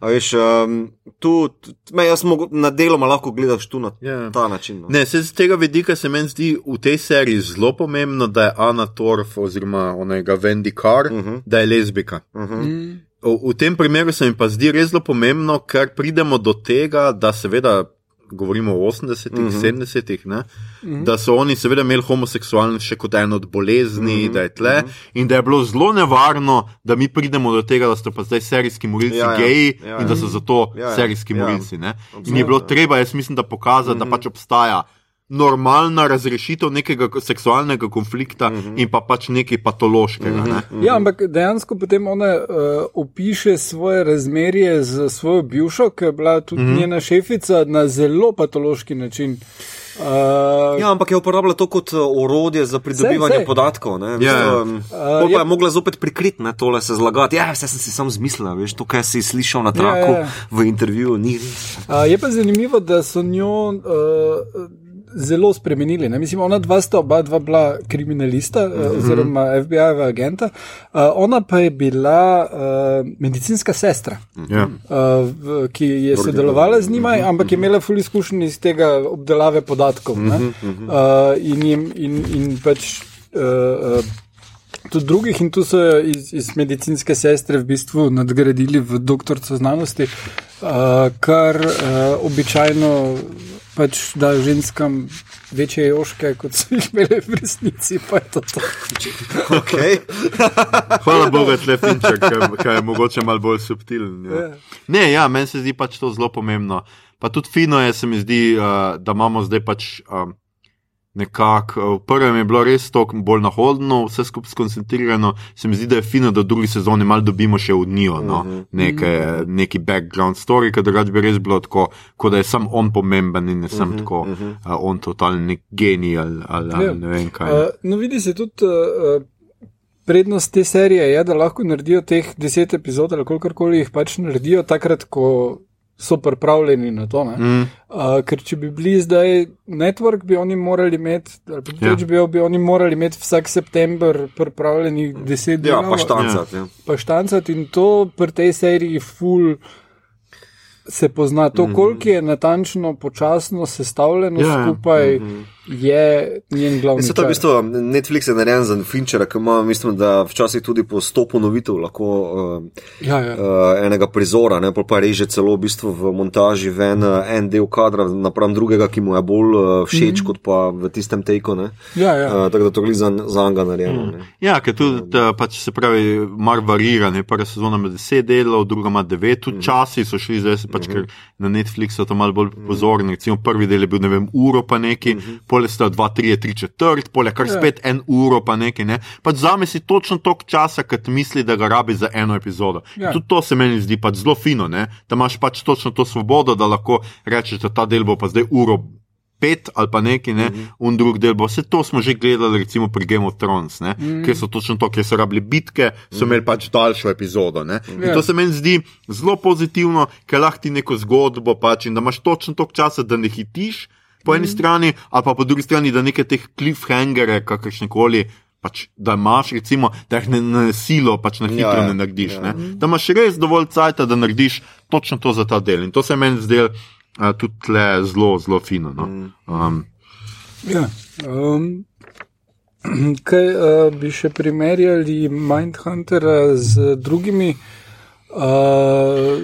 A veš, um, tu, me, jaz mogo, na deloma lahko gledaš tu na Ja. ta način. No. Ne, se z tega vidika se meni zdi v tej seriji zelo pomembno, da je Ana Torf oziroma onega Wendy Carr, uh -huh. da je lezbika. Uh -huh. Mm. V, v tem primeru se mi pa zdi res zelo pomembno, ker pridemo do tega, da seveda. Govorimo o 80-ih, uh -huh. 70-ih, uh -huh. da so oni seveda imeli homoseksualnost še kot eno od bolezni, uh -huh. da je tle, uh -huh. in da je bilo zelo nevarno, da mi pridemo do tega, da so pa zdaj serijski morilci Ja, ja. geji Ja, in ja. da so zato Ja, ja. serijski Ja. morilci. ne. In je bilo treba, jaz mislim, da pokazati, da pač obstaja normalna razrešitev nekega seksualnega konflikta in pa pač nekaj patološkega. Ne? Ja, ampak dejansko potem ona uh, opiše svoje razmerje z svojo bivšo, ki je bila tudi mm -hmm. njena šefica, na zelo patološki način. Uh, Ja, ampak je uporabljala to kot uh, orodje za pridobivanje Sej, sej. podatkov. Ne, Ja. Mislim, um, pol je- pa je mogla zopet prikriti ne, tole se zlagati. Ja, vse sem si sam zmislila, veš, to, kar si slišal na traku ja, ja. v intervjuju, ni. Uh, je pa zanimivo, da so njo uh, zelo spremenili. Ne? Mislim, ona dva sta oba dva bila kriminalista mm -hmm. oziroma FBI-jeva agenta, uh, ona pa je bila uh, medicinska sestra. Ja. Uh, v- ki je sodelovala z njima, ampak je imela ful izkušenj iz tega obdelave podatkov. ne. Uh, in, jim, in, in pač. Uh, uh, Tudi drugih, in tu so iz, iz medicinske sestre v bistvu nadgradili v doktorco znanosti, uh, kar uh, običajno pač da ženskam večje joške, kot so jih imele v resnici. To to. Okay. Hvala Bogu, da je Fincher, ki je mogoče malo bolj subtilen. Ja. Ja. Ne, ja, meni se zdi pač to zelo pomembno. Pa tudi fino je, se mi zdi, uh, da imamo zdaj pač. Um, Nekako, uh, v prvem je bilo res toliko bolj na hodno, vse skupaj skoncentrirano. Se mi zdi, da je fino, da v drugi sezoni malo dobimo še od njo, no? Neke, neki background story, ker drugače bi res bilo tako, kot da je sam on pomemben in ne sem tako, uh, on totalni nek genij ali, ali, ali Ja. ne vem kaj. Uh, no, vidi se tudi. Uh, Prednost te serije je, da lahko naredijo teh deset epizod ali kakorkoli jih pač naredijo, takrat, ko so pripravljeni na to. Mm. Uh, ker če bi bili zdaj network, bi oni morali imeti, ali pa Ja. HBO, bi oni morali imeti vsak september pripravljenih deset Ja, delov. pa štancati. Ja. pa štancati in to pri tej seriji ful se pozna. To, koliko je natančno, počasno sestavljeno Ja, ja. skupaj, je njen glavni. Vse to je v bistvu Netflix je narejen za Finchera, ki ima, mislim, da včasih tudi po sto ponovitev lahko uh, Ja, ja. uh, enega prizora, ne, pol pa reže celo v bistvu v montaži ven uh, en del kadra napram drugega, ki mu je bolj uh, všeč, mm -hmm. kot pa v tistem teku. ne. Ja, ja. Uh, tako da to gli za, za anga narejeno. Mm. Ja, ker tudi, da, pač, se pravi, mar varira. Ne? Prva sezona ima deset delov, druga ima devet, tudi časi so šli, zdaj se pač, ker na Netflixu to malo bolj pozorni. Recimo prvi del je bil, ne vem, uro pa neki, pole sta dva, tri, tri četrt, pole kar spet en uro pa neki. Ne? Pač zame si točno toliko časa, kot misli, da ga rabi za eno epizodo. Ja. Ja. Tudi to se meni zdi pač zelo fino, ne? da imaš pač točno to svobodo, da lahko rečeš, da ta del bo pa zdaj uro. Pet ali pa neki, ne, mm -hmm. in drug del bo. Vse to smo že gledali, recimo pri Game of Thrones, mm -hmm. kjer so točno to, kjer so rabili bitke, so imeli pač daljšo epizodo. Ne. In Ja. to se meni zdi zelo pozitivno, ker lahko ti neko zgodbo pač in da imaš točno toliko časa, da ne hitiš po eni mm strani, ali pa po drugi strani, da neke teh cliffhangere, kakršne koli. Pač, da imaš, recimo, da jih ne na silo, pač na hitro Ja, ja, ne narediš. Ja. Ne? Da imaš res dovolj cajt, da narediš točno to za ta del. In to se meni zdelo uh, tudi tle zelo, zelo fino. No. Mm. Um, Ja. Um, kaj uh, bi še primerjali Mindhuntera z drugimi uh,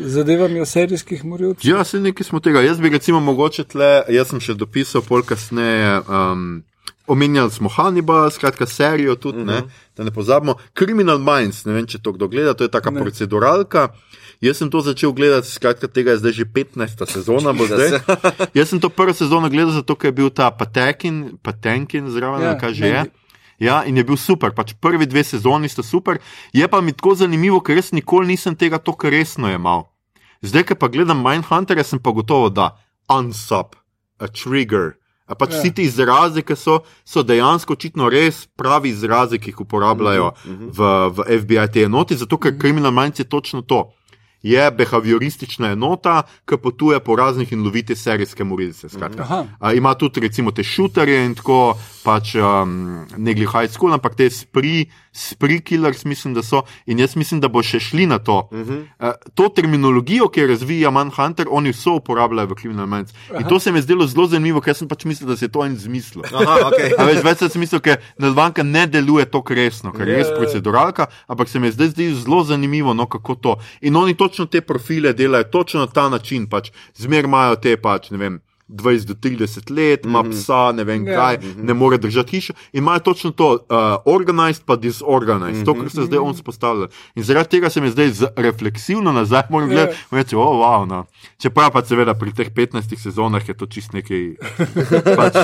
zadevami o serijskih morilcih? ja, se nekaj smo tega. Jaz bi recimo mogoče tle, jaz sem še dopisal pol kasneje. Um, Omenjali smo Hannibal, skratka, serijo tudi, uh -huh. ne, da ne pozabimo. Criminal Minds, ne vem, če to kdo gleda, to je taka Ne. proceduralka. Jaz sem to začel gledati, skratka, tega je zdaj že 15. sezona. bo zdaj. Jaz sem to prvo sezono gledal, zato ker je bil ta Patekin, Patenkin zraven, Ja, kaj že je. Mandy. Ja, in je bil super, pač prvi dve sezoni sta super. Je pa mi tako zanimivo, ker jaz nikoli nisem tega tako resno jemal. Zdaj, ko pa gledam Mindhunter, sem pa gotovo, da unsub, a trigger. A pač Ja. vsi ti izrazi, ki so, so dejansko očitno res pravi izrazi, ki jih uporabljajo v, v FBI te enoti, zato ker Criminal Minds je točno to. Je behavioristična enota, ki potuje po raznih in lovite serijske morilce. A, ima tudi recimo te šuterje in tako, pač um, ne glih high school, ampak te spree, spree killers, mislim, da so. In jaz mislim, da bo še šli na to. Uh -huh. uh, to terminologijo, ki jo razvija Manhunter, oni vso uporabljajo v Criminal Minds. In to se mi je zdelo zelo zanimivo, ker sem pač mislil, da se je to en zmislil. Aha, okay. A več, več sem mislil, ker Nelvanka ne deluje tako resno, ker je res proceduralka, ampak se mi je zdaj zdi zelo zanimivo, no, kako to. In oni točno te profile delajo, točno na ta način, pač zmer imajo te pač, ne vem. 20 do 30 let, ima psa, ne vem Ja. kaj, ne more držati hiše. In imajo točno to, uh, organized pa disorganized, to, kar se zdaj on spostavlja. In zaradi tega se mi zdaj z- refleksivno nazaj moram Ja. gledati in reči, oh, wow, no. Čeprav pa seveda pri teh 15 sezonah je to čist nekaj pač,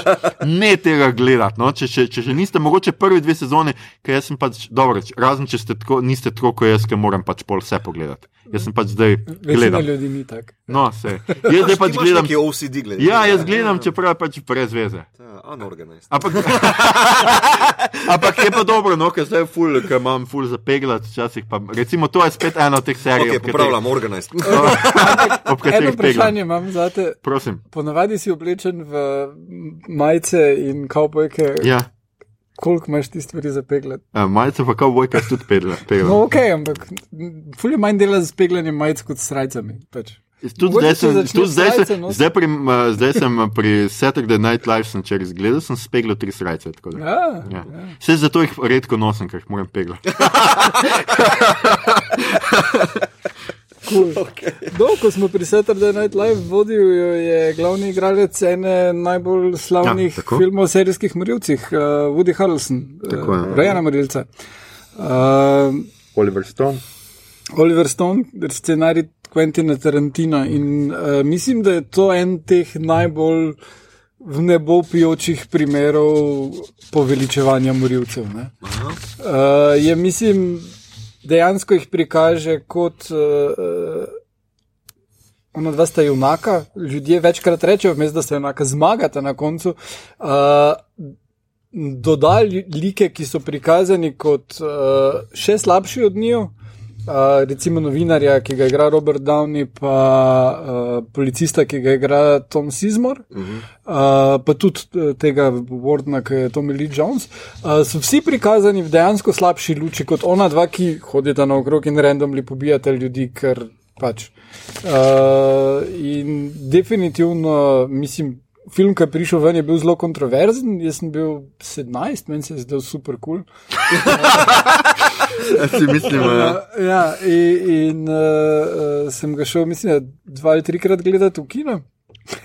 ne tega gledati. No? Če, če, če že niste, mogoče prvi dve sezoni, ker jaz sem pač dobro, razen če ste tako, niste tako kot jaz, ki moram pač pol vse pogledati. Jaz sem pač zdaj gledal. ljudi ni tako. No, se. Jaz zdaj pač gledam. Ki OCD. Ja, jaz gledam, čeprav je pač brez veze. Unorganized. Ampak, ampak je pa dobro, no, ker zdaj je ful, ker imam ful zapeglati včasih. Pa, recimo, to je spet ena od teh serij, Ok, ob katerih- popravljam, organized. ob Eno katerih vprašanje imam za te. Prosim. Ponavadi si oblečen v majice in kavbojke. Ja. Koliko imaš ti stvari za peglati? Uh, Malce pa kao vojka tudi pegla. No, ok, ampak fulje manj dela z pegljanjem majic kot s rajcami. Pač. Tudi zdaj, se sem, tudi zdaj, nositi. zdaj, pri, zdaj sem pri Saturday Night Live, sem če razgledal, sem spegel tri srajce. da. Ja, Ja. Vse zato jih redko nosim, ker jih moram peglati. cool. okay. Do, ko smo pri Saturday Night Live, vodil je glavni igralec ene najbolj slavnih Ja, tako. filmov o serijskih morilcih, uh, Woody Harrelson, Tako je. uh, Rejana morilca. Uh, Oliver Stone. Oliver Stone, scenarij Quentina Tarantina. In uh, mislim, da je to en teh najbolj v nebo pijočih primerov poveličevanja morilcev. ne. Uh, je, mislim, dejansko jih prikaže kot. Uh, Ona dva sta junaka, ljudje večkrat rečejo, vmes, da sta junaka, zmagata na koncu. Uh, dodali like, ki so prikazani kot uh, še slabši od njiju, uh, recimo novinarja, ki ga igra Robert Downey, pa uh, policista, ki ga igra Tom Sizmor, uh -huh. uh, pa tudi eh, tega Wardna, ki je Tommy Lee Jones, uh, so vsi prikazani v dejansko slabši luči kot ona dva, ki hodita naokrog in randomly pobijata ljudi, ker pač. Uh, in definitivno, mislim, film, ki je prišel ven, je bil zelo kontroverzen. Jaz sem bil 17, meni se je zdel super kul. Cool. Jaz si mislim, uh, Uh, ja, in, in uh, sem ga šel, mislim, da dva ali trikrat gledati v kino.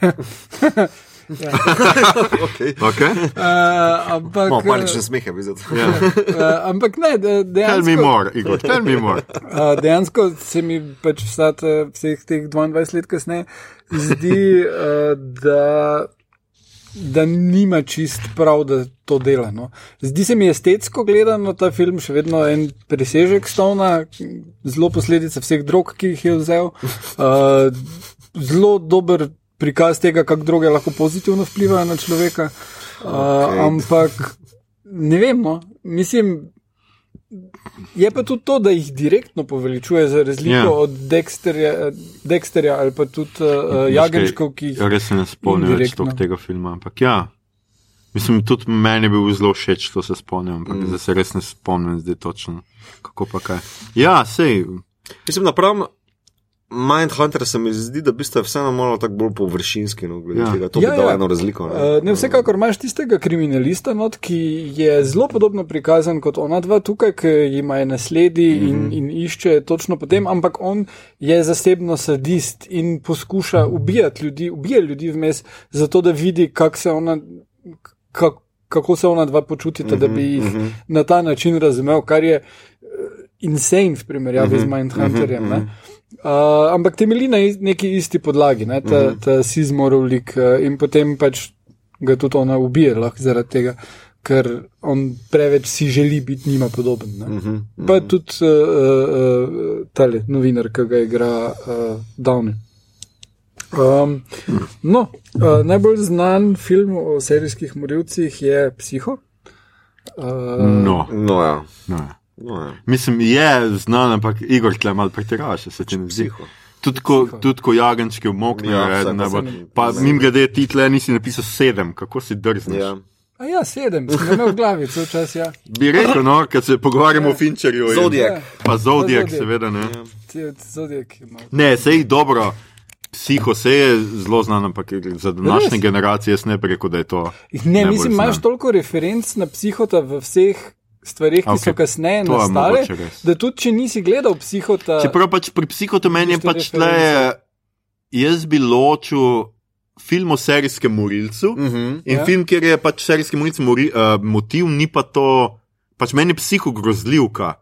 okay. okay. Uh, ampak, Malo panične smehe, bi zato. ja. uh, ampak ne, de, Tell me dejansko, more, Igor, tell me more. uh, dejansko se mi pač vsat, uh, vseh teh 22 let kasneje zdi, uh, da, da nima čist prav, da to dela. No. Zdi se mi estetsko gledano ta film še vedno en presežek Stona, zelo posledica vseh drog, ki jih je vzel. Uh, zelo dober prikaz tega, kako droge lahko pozitivno vplivajo na človeka. Uh, Ok. Ampak ne vem, no. mislim. Je pa tudi to, da jih direktno poveličuje, za razliko Ja. yeah. od Dexterja, Dexterja ali pa tudi uh, Jagenškov, ki jih Ja, res se ne spomnim več tega filma. Ampak ja, mislim, tudi meni je bil zelo všeč, to se spomnim, ampak mm. zdaj se res ne spomnim, zdaj točno. Kako pa kaj. Ja, sej. Mislim, napram Mindhunter se mi zdi, da bi ste vseeno malo tako bolj površinski, no, glede Ja. tega. To Ja, bi dalo ja. eno razliko. Ne? Uh, ne, vsekakor imaš tistega kriminalista, not, ki je zelo podobno prikazan kot ona dva tukaj, ki ima je nasledi mm -hmm. in, in išče točno potem, ampak on je zasebno sadist in poskuša ubijati ljudi, ubija ljudi vmes, zato da vidi, kak se ona, kak, kako se ona dva počutita, mm -hmm, da bi jih mm -hmm. na ta način razumel, kar je uh, insane v primerjavi mm -hmm, z Mindhunterjem. Mm -hmm. Uh, ampak temelji na neki isti podlagi, ne, ta, ta Sizmorov lik uh, in potem pač ga tudi ona ubije, lahko zaradi tega, ker on preveč si želi biti njima podoben. Ne. Pa tudi uh, uh, tale novinar, ki ga igra uh, Downey. Um, no, uh, najbolj znan film o serijskih morilcih je Psiho. Uh, No, No, ja. no. No, ja. Mislim, je znan, ampak Igor tle malo pretiravaš, se ti ne zdi. Psiho. Tudi ko, tudi ko jagenčki umoknejo, Ja, ja, vsaj ne pa bo. se- Pa ne. mim grede, ti tle nisi napisal sedem, kako si drzneš. Ja. a ja, sedem, sem imel v glavi, cel čas ja. Bi rekel, no, kad se pogovarjamo o Fincherju. in- Zodiac. Pa Zodiak, Zodiac. seveda ne. Zodiak ima. Ne, sej dobro. Psiho se je zelo znan, ampak za današnje Res? generacije jaz ne bi rekel, da je to. Ne, mislim, imaš znan. toliko referenc na psihota v vseh stvarih, ki okay. so kasneje to je nastale, da tudi če nisi gledal psihota. Čeprav pač pri psihotu meni je pač tle, reference. jaz bi ločil film o serijskem morilcu Uh -huh. in Ja. film, kjer je pač serijski morilc mori, uh, motiv, ni pa to, pač meni je psiho grozljivka.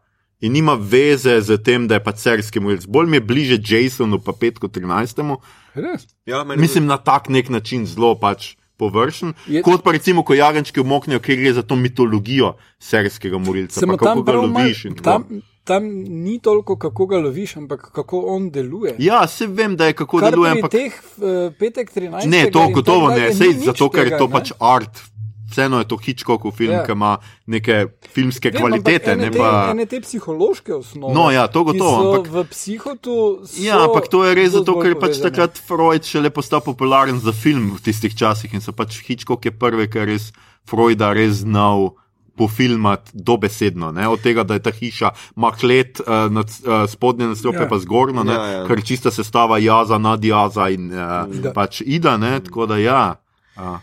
In nima veze z tem, da je pač serijski morilc. Bolj mi je bliže Jasonu, pa petko 13. Res? Ja, Mislim na tak nek način zelo pač površen. Je- Kot pa recimo, ko jagenčki umoknejo, ker gre za to mitologijo serijskega morilca. Samo tam, mal- loviš tako. tam, tam ni toliko, kako ga loviš, ampak kako on deluje. Ja, se vem, da je kako Kar deluje, ampak teh uh, petek 13. ne, to gotovo ne, sej zato, ker je to ne. pač art. Vseeno je to Hitchcockov film, Ja. ja. ki ima neke filmske Vem, kvalitete. ampak Ne, ene, te, pa... ene te psihološke osnove. No, ja, to gotovo, so ampak- V psihotu. Ja, ampak to je res zato, ker je pač takrat Freud šele postal popularen za film v tistih časih in so pač Hitchcock je prvi, ker je res Freuda res znal pofilmati dobesedno. Ne? Od tega, da je ta hiša mahlet, uh, nad, uh, spodnje nastrope Ja. ja. pa zgornjo, Ja, ja. ker čista sestava jaza, nadjaza in uh, Da. pač ida, ne? tako da ja. Uh.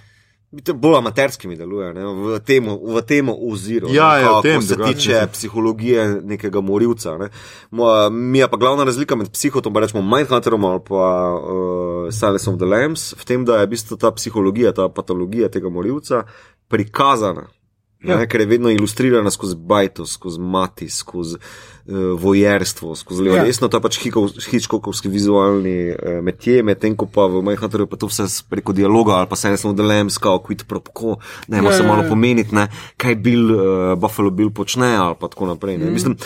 Bolj amaterski mi deluje, ne, v tem, v tem oziru. Ja, ne, ja, kako tem, se drugače tiče psihologije nekega morilca. Ne. Mo- Mi je pa glavna razlika med psihotom, pa rečemo Mindhunterom ali pa uh, Silence of the Lambs, v tem, da je v bistvu ta psihologija, ta patologija tega morilca prikazana. Ja. Ne, ker je vedno ilustrirana skozi bajto, skozi mati, skozi uh, vojerstvo, skozi levo Ja. ja. desno. To je pač hičkokovski vizualni uh, metje, medtem ko pa v Mindhunterju pa to vse preko dialoga ali pa se samo delem, skao, quid pro quo, ne ima Ja, ja, se ja, malo ja. pomeniti, ne, kaj Bill, uh, Buffalo Bill počne ali pa tako naprej. Ne. Mm. Mislim,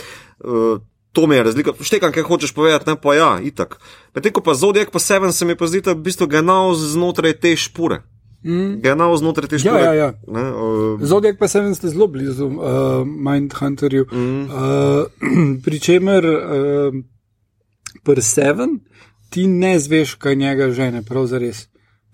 uh, To mi je razlika. Štekam, kaj hočeš povedati, ne pa ja, itak. Medtem ko pa Zodiac pa Seven se mi pa zdi, da je v bistvu genau znotraj te špure. Mm. Genau znotraj te Ja, špure. ja, ja. Ne, uh, Zodiak pa sem ste zelo blizu uh, Mindhunterju. Mm. Uh, Pričemer uh, pri Seven ti ne zveš, kaj njega žene, prav zares.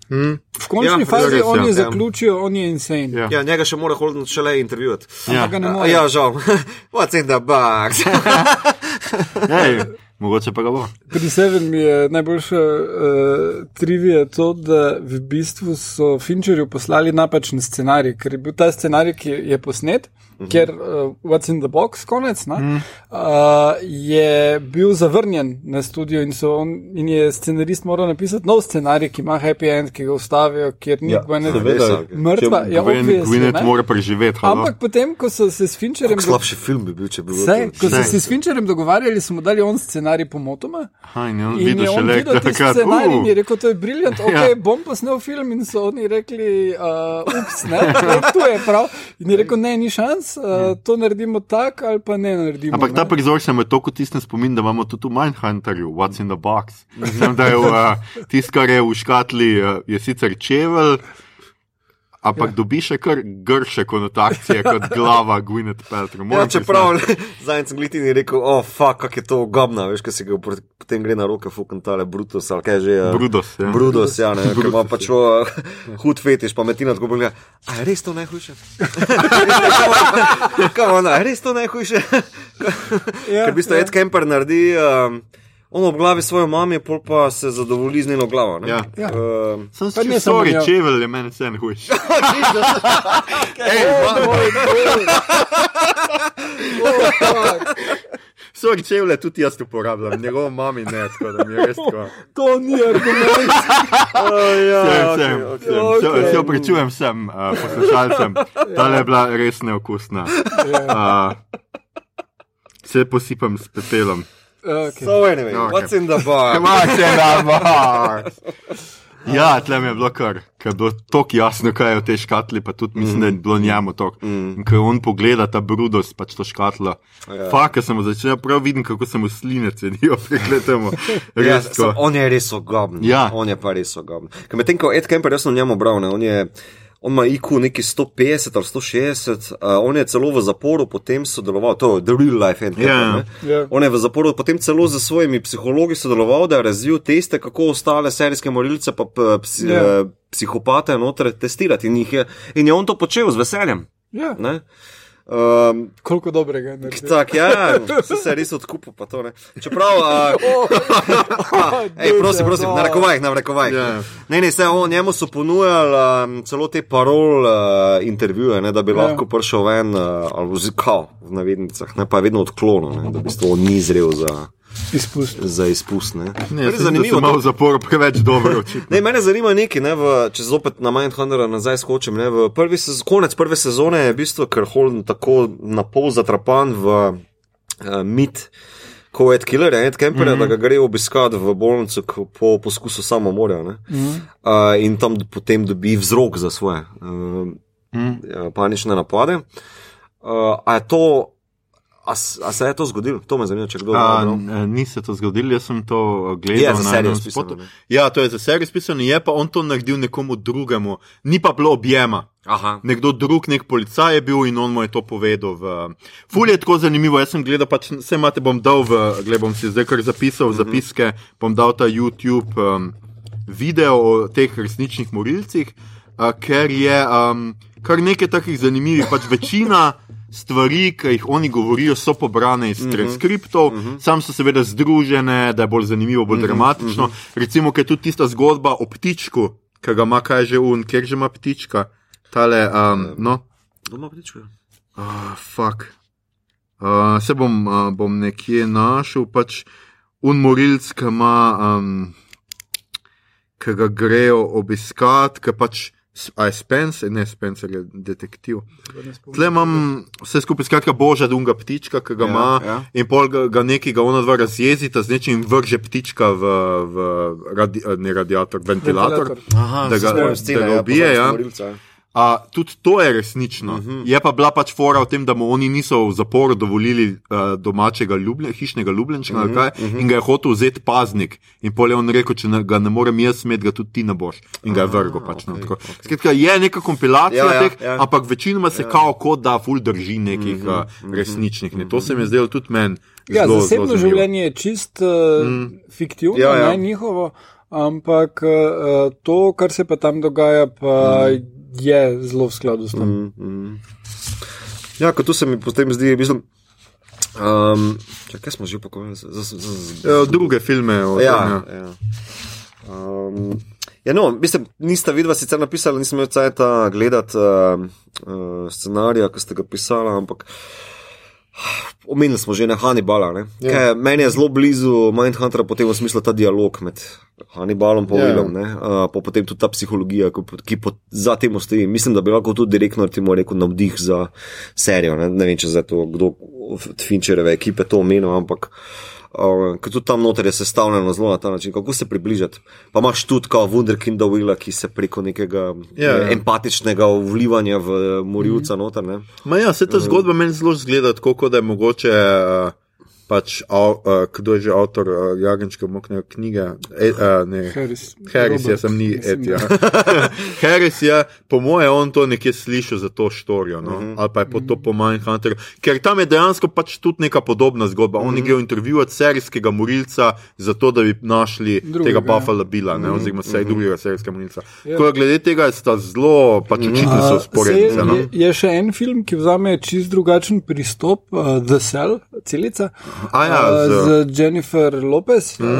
Hm? V končni Ja, ja, fazi res, oni ja. ja. zaključijo, on je insane. Ja. Ja, njega še mora Holden šele intervjuvati. Ja. Ampak ga ne A, more. ja, žal. What's in the box? Ej, mogoče pa ga bo. Pri Seven mi je najboljša uh, trivija to, da v bistvu so Fincherju poslali napačen scenarij, ker je bil ta scenarij, ki je posnet, uh -huh. ker uh, What's in the Box, konec, uh -huh. uh, je bil zavrnjen na studio in, so on, in je scenarist moral napisati nov scenarij, ki ima happy end, ki ga ustavijo, kjer ni Ja, seveda. mrtva. Ja, ne. mora preživeti. halo. Ampak potem, ko so se s Fincherjem. do- Slabši film bi bil, če bi bil. To. ko so se s Fincherjem dogovarjali, smo dali on scenarij pomotoma. Aha, in je on In videl je šele videl tisti takrat. scenarij in je Uh, rekel, to je briljant, ok, Ja. bom posnel film in so oni rekli, uh, ups, ne, ne, tu je prav. In je rekel, ne, ni šans, uh, to naredimo tak ali pa ne naredimo. Ampak ta ne. prizor se mi toliko tisne spomin, da imamo tudi v Mindhunterju, What's in the Box. Mislim, da je v, uh, tisto, kar je v škatli, uh, je sicer čevelj, ampak ja. dobi še kar grše konotacije kot glava Gwyneth Paltrow. Ja, čeprav zadnjič sem glitin in rekel, oh, fuck, kak je to gobna, veš, kaj se ga potem gre na roke, fucking tale Brutus ali kaj že. uh, Brudos. Ja. Brudos, ja, ne, ker ima pač o, hud fetiš, pa metina tako pogleda. A je res to najhujše? Kaj je res to najhujše? Ja, Ker v bistvu ja. Ed Kemper naredi um, on ob glavi svoje mame, pol pa se zadovolji z njeno glavo. ne. Ja. Ja. Ehm, Sem Pa se ne samo sorry, njo. čevelj je meni vse hujš. Ej, ma- Sorry, čevelj tudi jaz uporabljam, njegovo mami ne, tako da mi je res tako. To ni argument. ja, Vsem, okej, vsem, okej. vsem. okej. Se- Se opričujem vsem uh, poslušalcem, ta je bila res neokusna. Uh, se posipam s pepelom. Okay. So anyway, Okej. what's in the bar? Kvače na bar. Ja, tle mi je bilo kar, ker je bilo tako jasno, kaj je v tej škatli, pa tudi mislim, da je bilo njemu to. In ko on pogleda ta brudost, pač to škatlo. Ja. Fak, ko sem mu začel, prav vidim, kako se mu sline cedijo, pregledamo. Ja, Res so, tako. on je res ogoben. Ja. On je pa res ogoben. Ker medtem ko Ed Kemper, jaz sem njemu bral, ne, on je. On ima IQ neki 150 ali 160, uh, on je celo v zaporu potem sodeloval, to je The Real Life. Ja. ne. Ja. On je v zaporu potem celo z svojimi psihologi sodeloval, da je razvil teste, kako ostale serijske morilce pa psi, Ja. yeah. psihopate noter testirati. In, je, in je on to počel z veseljem. Ja, ne. Um, koliko dobrega je naredil. tak, ja, ja, vse se je res odkupil, pa to ne. Čeprav, uh, Ej, prosim, prosim, na rekovajih, na rekovajih. Ja. Ne, ne, se on, njemu so ponujali um, celo te parol uh, intervjuje, ne, da bi Ja. lahko prišel ven, uh, ali zikal v navednicah, ne, pa je vedno odklonil, ne, da bi to ni zrel za, Izpust. za izpust. Ne. Ne, Res jaz sem zanimivo. malo to- v zaporu preveč dobro. Ne, mene zanima nekaj, ne, v, če zopet na Mindhuntera nazaj skočim. Ne, v prvi sez, konec prve sezone je v bistvu ker Holden tako na pol zatrapan v uh, mit. Ko je Killer, Ed Kemper, mm -hmm. da ga gre obiskati v bolnico po poskusu samomorja. Mm -hmm. uh, in tam potem dobi vzrok za svoje uh, mm. panične napade. Uh, a je to, a, s- a se je to zgodilo? To me zanima, če kdo A, zna. n- Ni se to zgodilo, jaz sem to gledal Je za na serijo spisano, ne? Ja, to je za serijo spisano, je pa on to naredil nekomu drugemu, ni pa bilo objema. Aha. Nekdo drug, nek policaj je bil in on mu je to povedal. V... Ful je tako zanimivo, jaz sem gledal, pač vse imate, bom dal v, gled bom si zdaj kar zapisal v zapiske, bom dal ta YouTube um, video o teh resničnih morilcih, uh, ker je um, kar nekaj takih zanimivih, pač večina. Stvari, ki jih oni govorijo, so pobrane iz mm -hmm. transkriptov, mm -hmm. sam so seveda združene, da je bolj zanimivo, bolj mm -hmm. dramatično. Mm -hmm. Recimo, ker je tudi tista zgodba o ptičku, ki ga ima, kaj že un, kjer že ima ptička. Tale, um, no, Doma ptičko. uh, fuck. Uh, se bom, uh, bom nekje našel, pač unmorilc, ki ima, um, ki ga grejo obiskat, ki pač. A je Spencer, ne Spencer, je detektiv. Tle imam vse skupaj, skratka, božja dunga ptička, ki ga Ja, ima, ja. in pol ga, ga nekega ona dva razjezita z nečim in vrže ptička v, v radi, ne radiator, ventilator. Ventilator. Aha, Da ga- da ga ja, ubije, ja. morilca, ja. A, tudi to je resnično. Uh Mhm. -huh. Je pa bila pač fora v tem, da mu oni niso v zaporu dovolili uh, domačega ljubljen, hišnega ljubljenčka uh Mhm, -huh, uh -huh. in ga je hotel vzeti paznik. In pol je on rekel, če ne, ga ne morem jaz smeti, ga tudi ti ne boš. In ga je vrgel. Pač, no, okej, tako. okej. Skratka, je neka kompilacija Ja, ja, teh, ja. ampak večinoma se kao kot da ful drži nekih uh -huh, uh, resničnih. Ne. To se mi je zdelo tudi meni. Ja, zelo, zasebno zelo življenje je čist uh, mm. fiktivno, Ja, ja, ja. ja. ne njihovo, ampak uh, to, kar se pa tam dogaja, pa mm. Je zelo v skladu s tem. Mm. Mm. Ja, kot tu se mi potem zdi, mislim. Um, če, kaj smo že pokojili? Z, z, z, z, Ja, druge filme. O, ja, tem, ja. Um, ja, no, mislim, nista vidva sicer napisala, nisem imel cajta gledati uh, uh, scenarija, ki ste ga pisala, ampak omenili smo že na Hannibala. ne. Ja. Kaj, Meni je zelo blizu Mindhuntera, potem v smislu ta dialog med Hannibalom in Ja. Willom, ja. uh, pa potem tudi ta psihologija, ki, po- ki po, za tem stoji. Mislim, da bi lahko tudi direktno rekel navdih za serijo. Ne, ne vem, če zdaj to kdo od Finchereve ekipe to omenil, ampak. Uh, ker tudi tam noter je sestavljeno zelo na ta način, kako se približati. Pa imaš tudi kao Wunderkinda Willa, ki se preko nekega Ja, ja. eh, empatičnega vlivanja v morilca noter. Ne? Ma ja, se ta zgodba meni zelo zgleda tako, kot da je mogoče. Uh, Pač, av, uh, kdo je že avtor uh, Jagenčke mokne knjige? E, uh, ne, Harris. Harris, Robert, jaz sem ni Ed. Ja. Harris je, po moje, on to nekje slišal za to štorijo, no? uh -huh. ali pa je po to po Mindhunterju. Ker tam je dejansko pač tudi neka podobna zgodba. Uh -huh. Oni grejo intervjuvati serijskega morilca, zato da bi našli Drugega, tega ja. Buffalo Billa, ne, oziroma vsaj drugega serijskega morilca. Ja. Ja. Glede tega sta zelo, pač očitno so sporednice. saj No? Je, je še en film, ki vzame čist drugačen pristop, uh, The Cell, celica, A ja, z, z Jennifer Lopez. Mm.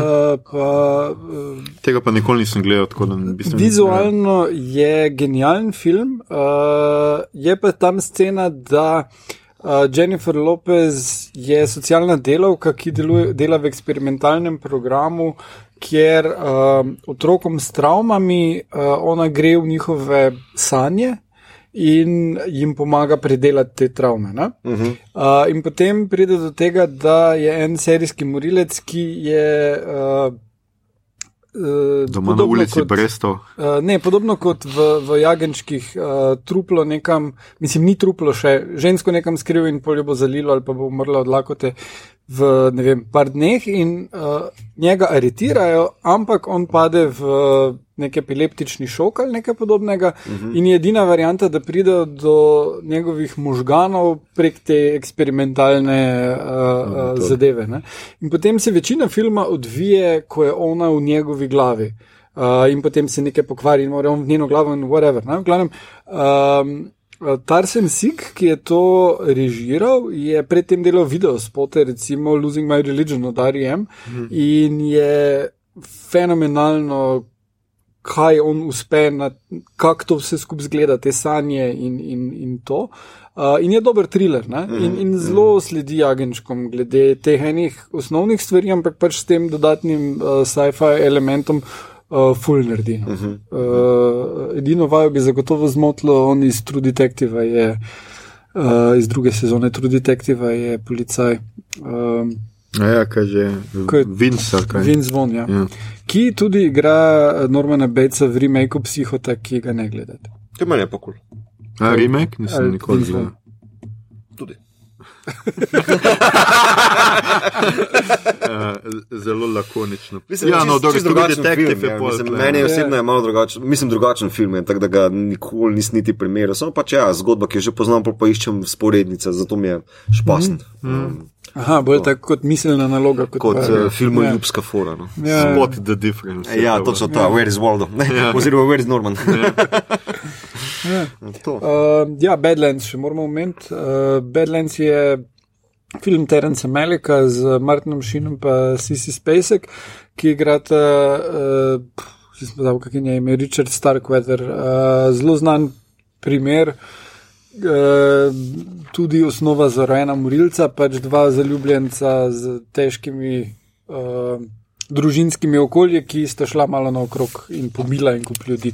Pa, uh, tega pa nikoli nisem gledal, tako da ne bi se vizualno je genialen film, uh, je pa tam scena, da. Uh, Jennifer Lopez je socialna delavka, ki deluje, dela v eksperimentalnem programu, kjer uh, otrokom s travmami uh, ona gre v njihove sanje in jim pomaga predelati te travme. Uh -huh. uh, in potem pride do tega, da je en serijski morilec, ki je. Uh, Doma na ulici kot, Brestov. Uh, ne, podobno kot v, v Jagenčkih, uh, truplo nekam, mislim, ni truplo še, žensko nekam skril in poljo bo zalilo ali pa bo umrla od lakote v ne vem, par dneh in uh, njega aretirajo, ampak on pade v nek epileptični šok ali nekaj podobnega uh -huh. in je edina varijanta, da pride do njegovih možganov prek te eksperimentalne uh, uh, zadeve. Ne? In potem se večina filma odvije, ko je ona v njegovi glavi. Uh, in potem se nekaj pokvari in mora on v njeno glavo in whatever. Ne? V glavnem, um, Tarsen Sik, ki je to režiral, je predtem delal video spote, recimo Losing My Religion od R.E.M. Mhm. in je fenomenalno, kaj on uspe, kako to vse skupaj zgleda, te sanje in, in, in to. Uh, in je dober thriller mhm. in, in zelo sledi agenčkom glede teh enih osnovnih stvari, ampak pač s tem dodatnim uh, sci-fi elementom uh, full naredi. Uh -huh. uh, edino vajo bi zagotovo zmotilo, on iz True Detective je, uh, iz druge sezone True Detective je policaj. Um, Ja, kaj že, Vince. Vince von, ja. ja. Ki tudi igra Normana Batesa v remaku Psihota, ki ga ne gledate. To je meni pa kul. Cool. Remake nisem nikoli gledal. Tudi. Uh, zelo lakonično. Mislim, ja, no, čist, čist detektiv je pol. Meni je osebno je malo drugačen, mislim, drugačen film, je, tako da ga nikoli nisem niti primerjal. Samo pa če ja, zgodba, ki jo že poznam, pa iščem sporednice, zato mi je špasn. Mm -hmm. um, Aha, bolj tako kot miselna naloga. Kot, kot uh, film yeah. Ljubska fora. No. Yeah. Spot the difference. Ja, točno to, yeah. where is Waldo? Yeah. Oziroma, where is Norman? Yeah. yeah. uh, ja, Badlands, še moramo omeniti. Uh, Badlands je film Terence Melika z Martinom Šinom in Sisi Spacek, ki igrata, uh, zdaj pa kakšen je ime, Richard Starkweather, uh, zelo znan primer. Uh, tudi osnova za rojena morilca, pač dva zaljubljenca z težkimi uh, družinskimi okolji, ki sta šla malo naokrog in pomila in kup ljudi.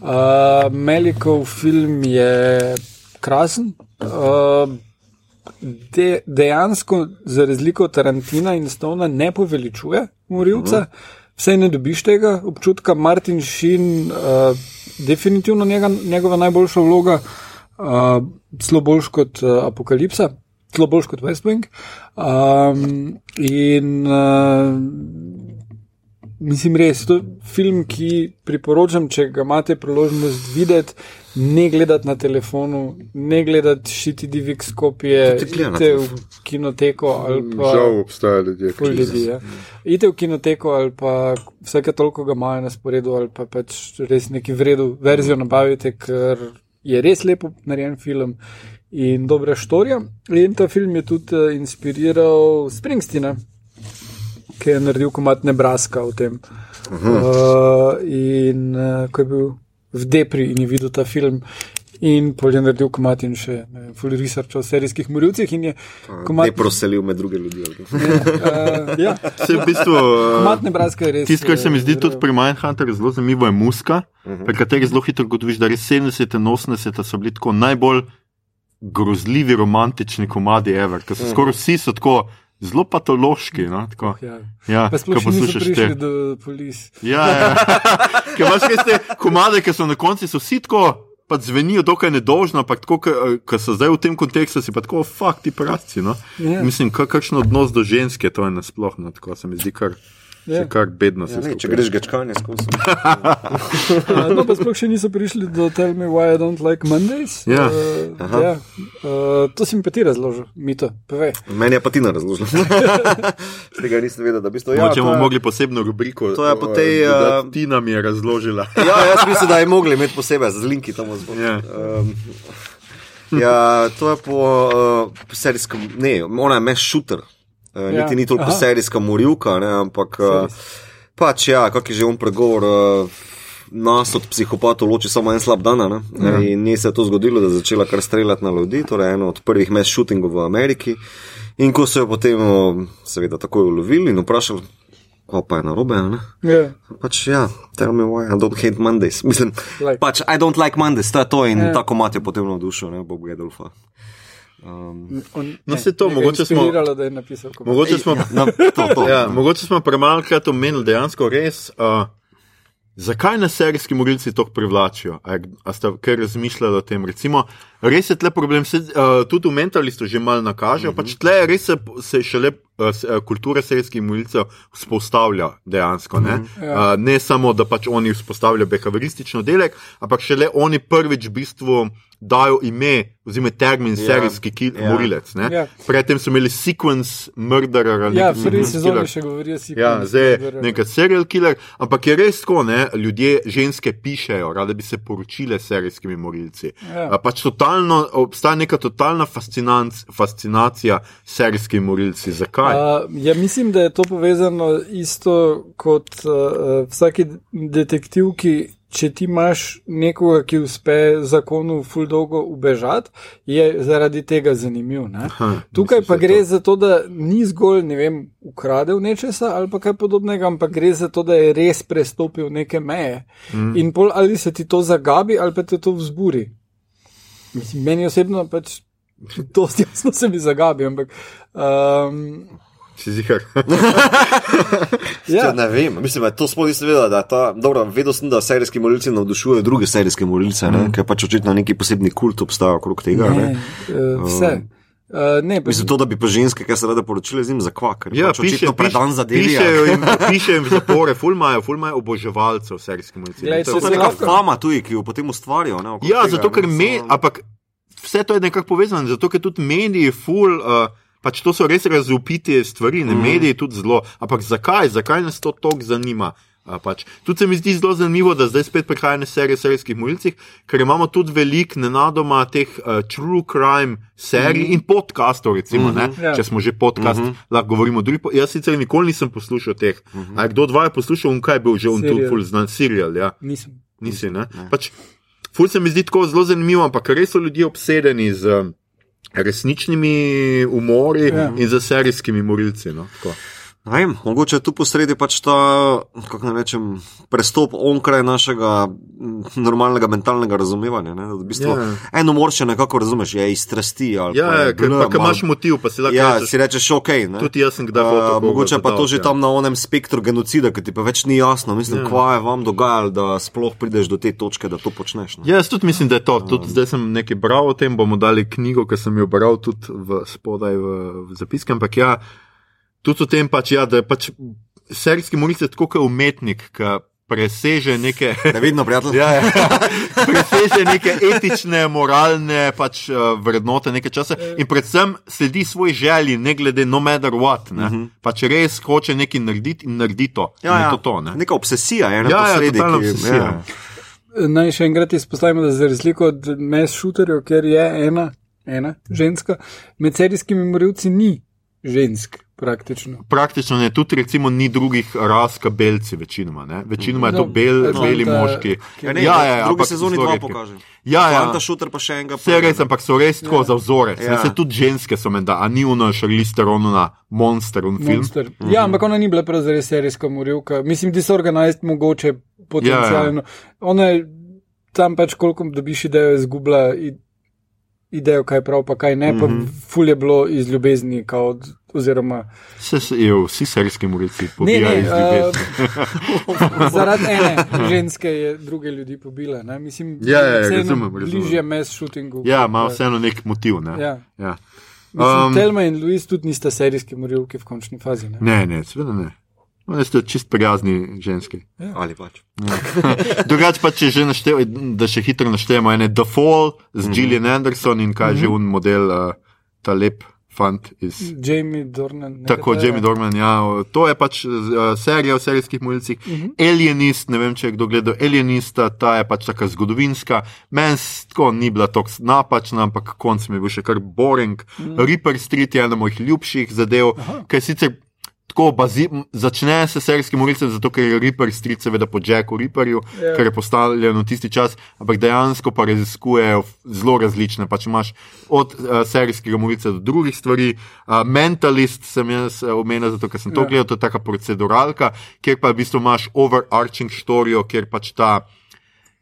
Uh, Melikov film je krasen. Uh, de, dejansko, za razliko od Tarantina in Stona, ne poveličuje morilca, -huh. vse ne dobiš tega občutka. Martin Šin, uh, definitivno njega, njegova najboljša vloga, uh, zelo boljš kot uh, Apokalipsa. Zelo boljš kot West Wing. Um, in uh, mislim, res, to je film, ki priporočam, če ga imate priložnost videti, ne gledati na telefonu, ne gledati šiti DVX kopije, idite v kinoteko ali pa. Žal obstaja ljudje, ki ljudi, ja. Idite v kinoteko ali pa vsake toliko ga imajo na sporedu ali pa pač res neki vredu verzijo nabavite, ker je res lepo narejen film. In dobra štorija. In ta film je tudi uh, inspiriral Springsteena, ki je naredil komat Nebraska o tem. Uh -huh. uh, in uh, ko je bil v Depri in je videl ta film. In pol je naredil komat in še full research o serijskih morilcih. Ne komat... proselil med druge ljudi. uh, ja. Se v bistvu. Komat Nebraska je res. Tisto, kar se mi zdi tudi pri Mindhunterju zelo zanimivo, je muska, uh -huh. pri kateri zelo hitro gotoviš, da res 70 in 80 so bili tako najbolj grozljivi romantični komadi ever, ker so uh -huh. skoraj vsi so tako zelo patološki. No? Tako, oh, ja. Ja, Sploh ne poslušaš te polis. Ja, ja. Ker imaš te komade, ki so na koncu vsi tako. Pa zvenijo dokaj nedožno, ampak ko so zdaj v tem kontekstu, si pa tako, fakti, pravi. No? Yeah. Ja. Mislim, kakšen odnos do ženske to je nasplošno, tako se mi zdi kar. Yeah. Ja. Kar bedno se zdi. Ja, če greš gečkanje skozi. no, pa sploh še niso prišli do Tell Me Why I Don't Like Mondays. Ja. Uh, ja. Uh, to si mi pa ti razložil, mi to, povej. Meni je pa ti na razložil. Tega nisem vedel, da bi to. Ja, če bomo mogli posebno rubriko. To je po tej. Uh, ti nam je razložila. ja, jaz mislim, da je mogli imeti posebej z linki tam zgoraj. Ja. Um, ja, to je po uh, serijskem, ne, ona je meš šuter. Uh, Ja. niti ni toliko Aha. serijska morilka, ne, ampak uh, Serijska. pač ja, kak je že on pregovor. Uh, Nas od psihopatov loči samo en slab dan. ne. Ja. In njej se to zgodilo, da je začela kar streljati na ljudi, torej eno od prvih mass shootingov v Ameriki. In ko so jo potem, seveda, takoj ulovili in vprašali, kaj pa je narobe, ne? Ja. Pač ja, tell me why I don't hate Mondays. Mislim, Like. pač I don't like Mondays, to je to in Ja. yeah. tako mat je potem navdušil, ne, Bob Gedolfa. Um, On, No, saj to, mogoče smo- napisal. Mogoče smo, no, to, to. ja, mogoče smo premalo krat omenili dejansko res. Uh, Zakaj nas serijski morilci tako privlačijo? A, a ste kaj razmišljali o tem? Recimo, res je tle problem, se, uh, tudi v mentalistu že malo nakaže, mm -hmm. pač tle je res se, se šele se, uh, kultura serijskih morilcev vzpostavlja dejansko. Ne? Mm -hmm. uh, ne samo, da pač oni vzpostavljajo behavioristični delek, ampak šele oni prvič v bistvu dajo ime, oziroma termin Ja. serijski ki, Ja. morilec. ne. Ja. Predtem so imeli sequence murderer ali Ja, neki v prvi sezoni še govorijo si. Ja, zdaj je nekaj serial killer, ampak je res tako, ne? ljudje, ženske pišejo, rade bi se poročile s serijskimi morilci. Ja. A Pač totalno, obstaja neka totalna fascinanc, fascinacija s serijskimi morilci. Zakaj? Uh, ja, mislim, da je to povezano isto kot uh, vsaki detektivki. Če ti imaš nekoga, ki uspe zakonu ful dolgo ubežati, je zaradi tega zanimiv. Aha, Tukaj pa gre to. za to, da ni zgolj, ne vem, ukradel nečesa ali pa kaj podobnega, ampak gre za to, da je res prestopil neke meje. Mm. In pol ali se ti to zagabi ali pa te to vzburi. Mislim, meni osebno pač to jasno se mi zagabi, ampak. Um, Si zihar. Ja. Ne vem, mislim, da to sploh nisem vedel, ta, dobro, vedel sem, da serijski morilci navdušujejo druge serijske morilce, mm. ker pač očitno neki posebni kult obstaja okrog tega. Ne? ne, uh, vse. Uh, ne, pač, Mislim, to, da bi pa ženske, ki se rade poročile z njim, za kvak, ker Ja, pač očitno predan za pišejo delje. jim, pišejo jim zapore, fulmajo, fulmajo oboževalcev serijskih morilcev. Glej, To je neka lahko- fama tudi, ki jo potem ustvarijo. Ne, Ja, tega, zato ker me, ampak vse to je nekako povezano, zato ker tudi mediji, ful, uh, pač to so res razupite stvari, ne mm. mediji tudi zelo. Ampak zakaj, zakaj nas to tako zanima? Uh, pač. Tudi se mi zdi zelo zanimivo, da zdaj spet prihaja na serije o serijskih morilcih, ker imamo tudi veliko nenadoma teh uh, true crime serij mm -hmm. in podkastov, recimo, mm -hmm. Ja. če smo že podcast, mm -hmm. lahko govorimo o drugih. po- Jaz sicer nikoli nisem poslušal teh. Mm -hmm. A kdo dva je poslušal, in kaj je bil že on tu, Serial. ful znan serial. Ja. nisem. Nisi, ne? Pač, ful se mi zdi tako zelo zanimivo, ampak res so ljudje obsedeni z um, resničnimi umori ja. in z serijskimi morilci. No? Tako. Vem, mogoče je tu posredi pač ta, kako naj rečem, prestop onkraj našega mm, normalnega mentalnega razumevanja. Ne? Da v bistvu Ja. en umor še nekako razumeš, je iz strasti. Ja, je ja, ker malo- imaš motiv, pa si lahko Ja, rečeš, si rečeš, ok. Ne? tudi jaz sem kdaj hotel. Uh, mogoče pa to že ja. tam na onem spektru genocida, ki ti pa več ni jasno. Mislim, ja. kva je vam dogajalo, da sploh prideš do te točke, da to počneš. Ne? Ja, jaz tudi mislim, da je to. Tudi zdaj sem nekaj bral o tem, bomo dali knjigo, ki sem jo bral tudi v spodaj v, v zapiske. Ampak ja, tudi o tem pač, ja, da je pač serijski morilec tako kot umetnik, ki preseže neke. Ne vidno. Ja, ja. Preseže neke etične, moralne pač, uh, vrednote, nekaj časa in predvsem sledi svoj želji, ne glede no matter what. Uh -huh. Pač res hoče nekaj narediti in naredi to. Mhm. Ja, ja. to, to ne? Neka obsesija je na Ja, ja, posredi. totalna ki- obsesija. ja. Naj še enkrat izpostavimo, da za razliko od mes šuterjev, ker je ena, ena ženska, med serijskimi morilci ni žensk praktično. Praktično ne, tudi recimo ni drugih ras, kot belci, večinoma. Ne? Večinoma je to No, bel, Atlanta- beli moški. Ja, ne, ja, ja, v drugi sezoni dva pokaže. Ja, ja. Fanta šuter pa še enega. Vse res, ampak so res tako Ja. ja. za vzorec. Ja. Ja. Se tudi ženske so menda, a ni ono Charlize Theron na Monster un film. Monster. Ja, ampak ona ni bila prav zares serijska morilka. Mislim, disorganized mogoče potencialno. Ona je tam pač koliko dobiš idejo, izgubila i- idejo, kaj je prav, pa kaj ne, pa mm -hmm. ful je bilo iz ljubezni, kao od, oziroma se je, vsi serijski morilci Ne, pobijajo ne, iz ljubezni. uh, zaradi ene ženske je druge ljudi pobila. Ne? Mislim, Ja, ja, ja, vseeno razumem. Bližje mes shootingu. Ja, ima eh, vseeno nek motiv. Ne? Ja. Ja. Mislim, Um, Telma in Louis tudi nista serijski morilki v končni fazi. Ne? Ne, ne, seveda ne. Oni ste čist prijazni ženski. Ali pač. Drugače pa, če že našteva, da še hitro naštejemo, ene The Fall z Gillian Anderson in kaj mm -hmm. že un model, uh, ta lep fant iz. Jamie Dornan. Tako, Jamie Dorman, ja. To je pač uh, serija o serijskih mulcih. Uh -huh. Alienist, ne vem, če je kdo gledal Alienista, ta je pač taka zgodovinska. Meni tako ni bila tako napačna, ampak konc mi je bil še kar boring. Uh -huh. Reaper Street je ena mojih ljubših zadev, ker sicer. Tako bazi, začne se serijski morilcem, zato ker je Reaper Street seveda po Jacku Reaperju, Ja. yeah. ker je postavljen v tisti čas, ampak dejansko pa raziskujejo zelo različne. Pač imaš od uh, serijskega morilca do drugih stvari. Uh, Mentalist sem jaz omenil, zato ker sem to Ja. yeah. gledal, to je taka proceduralka, kjer pa v bistvu imaš overarching storijo, kjer pač ta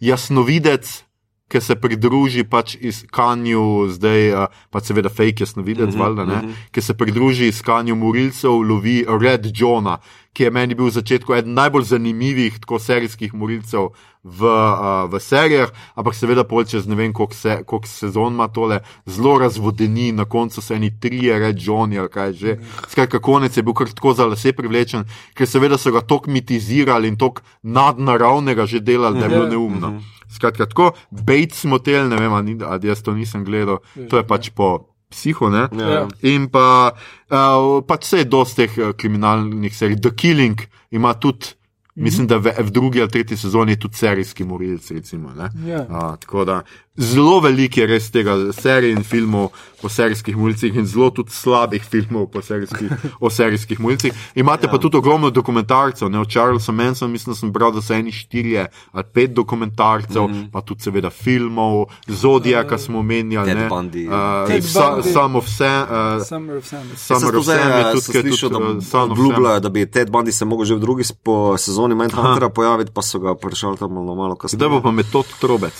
jasnovidec. Ki se pridruži pač iskanju, zdaj uh, pa seveda fake jasnovidec, mm -hmm, valjda, ne, mm -hmm. ki se pridruži iskanju morilcev, lovi Red Johna, ki je meni bil v začetku eden najbolj zanimivih tako serijskih morilcev v, uh, v serijah, ampak seveda pol čez ne vem koliko, se, koliko sezon ima tole, zelo razvodeni, na koncu so eni trije Red Johni ali kaj že. Skratka, konec je bil kar tako za lase privlečen, ker seveda so ga tok mitizirali in tok nadnaravnega že delali, da je bilo Ja. neumno. Skratka, tako Bates motel, ne vem, ali jaz to nisem gledal, to je pač po psihu, ne? Ja. In pa uh, pač vse je dosti teh uh, kriminalnih serij. The Killing ima tudi, mislim, da v, v drugi ali tretji sezoni je tudi serijski morilec. Recimo, ne. Ja. uh, tako da zelo veliko je res tega serij in filmov o serijskih mulcih in zelo tudi slabih filmov po serijskih, o serijskih mulcih. Imate ja. pa tudi ogromno dokumentarcev, ne o Charlesu Mansonu, mislim, da sem bral, da so eni štirje ali pet dokumentarcev, mm -hmm. pa tudi seveda filmov, Zodijaka smo omenjali, Ted ne, Bundy. uh, sa, Bundy. samo vse. Uh, Summer of Sam. Summer of Sam je tudi, je slišal, tudi, uh, da of Sam. obljubljajo, da bi Ted Bundy se mogel že v drugi po sezoni Mindhuntera pojaviti, pa so ga prišli tam malo, malo kasneje. Kdaj bo pa metod trobec?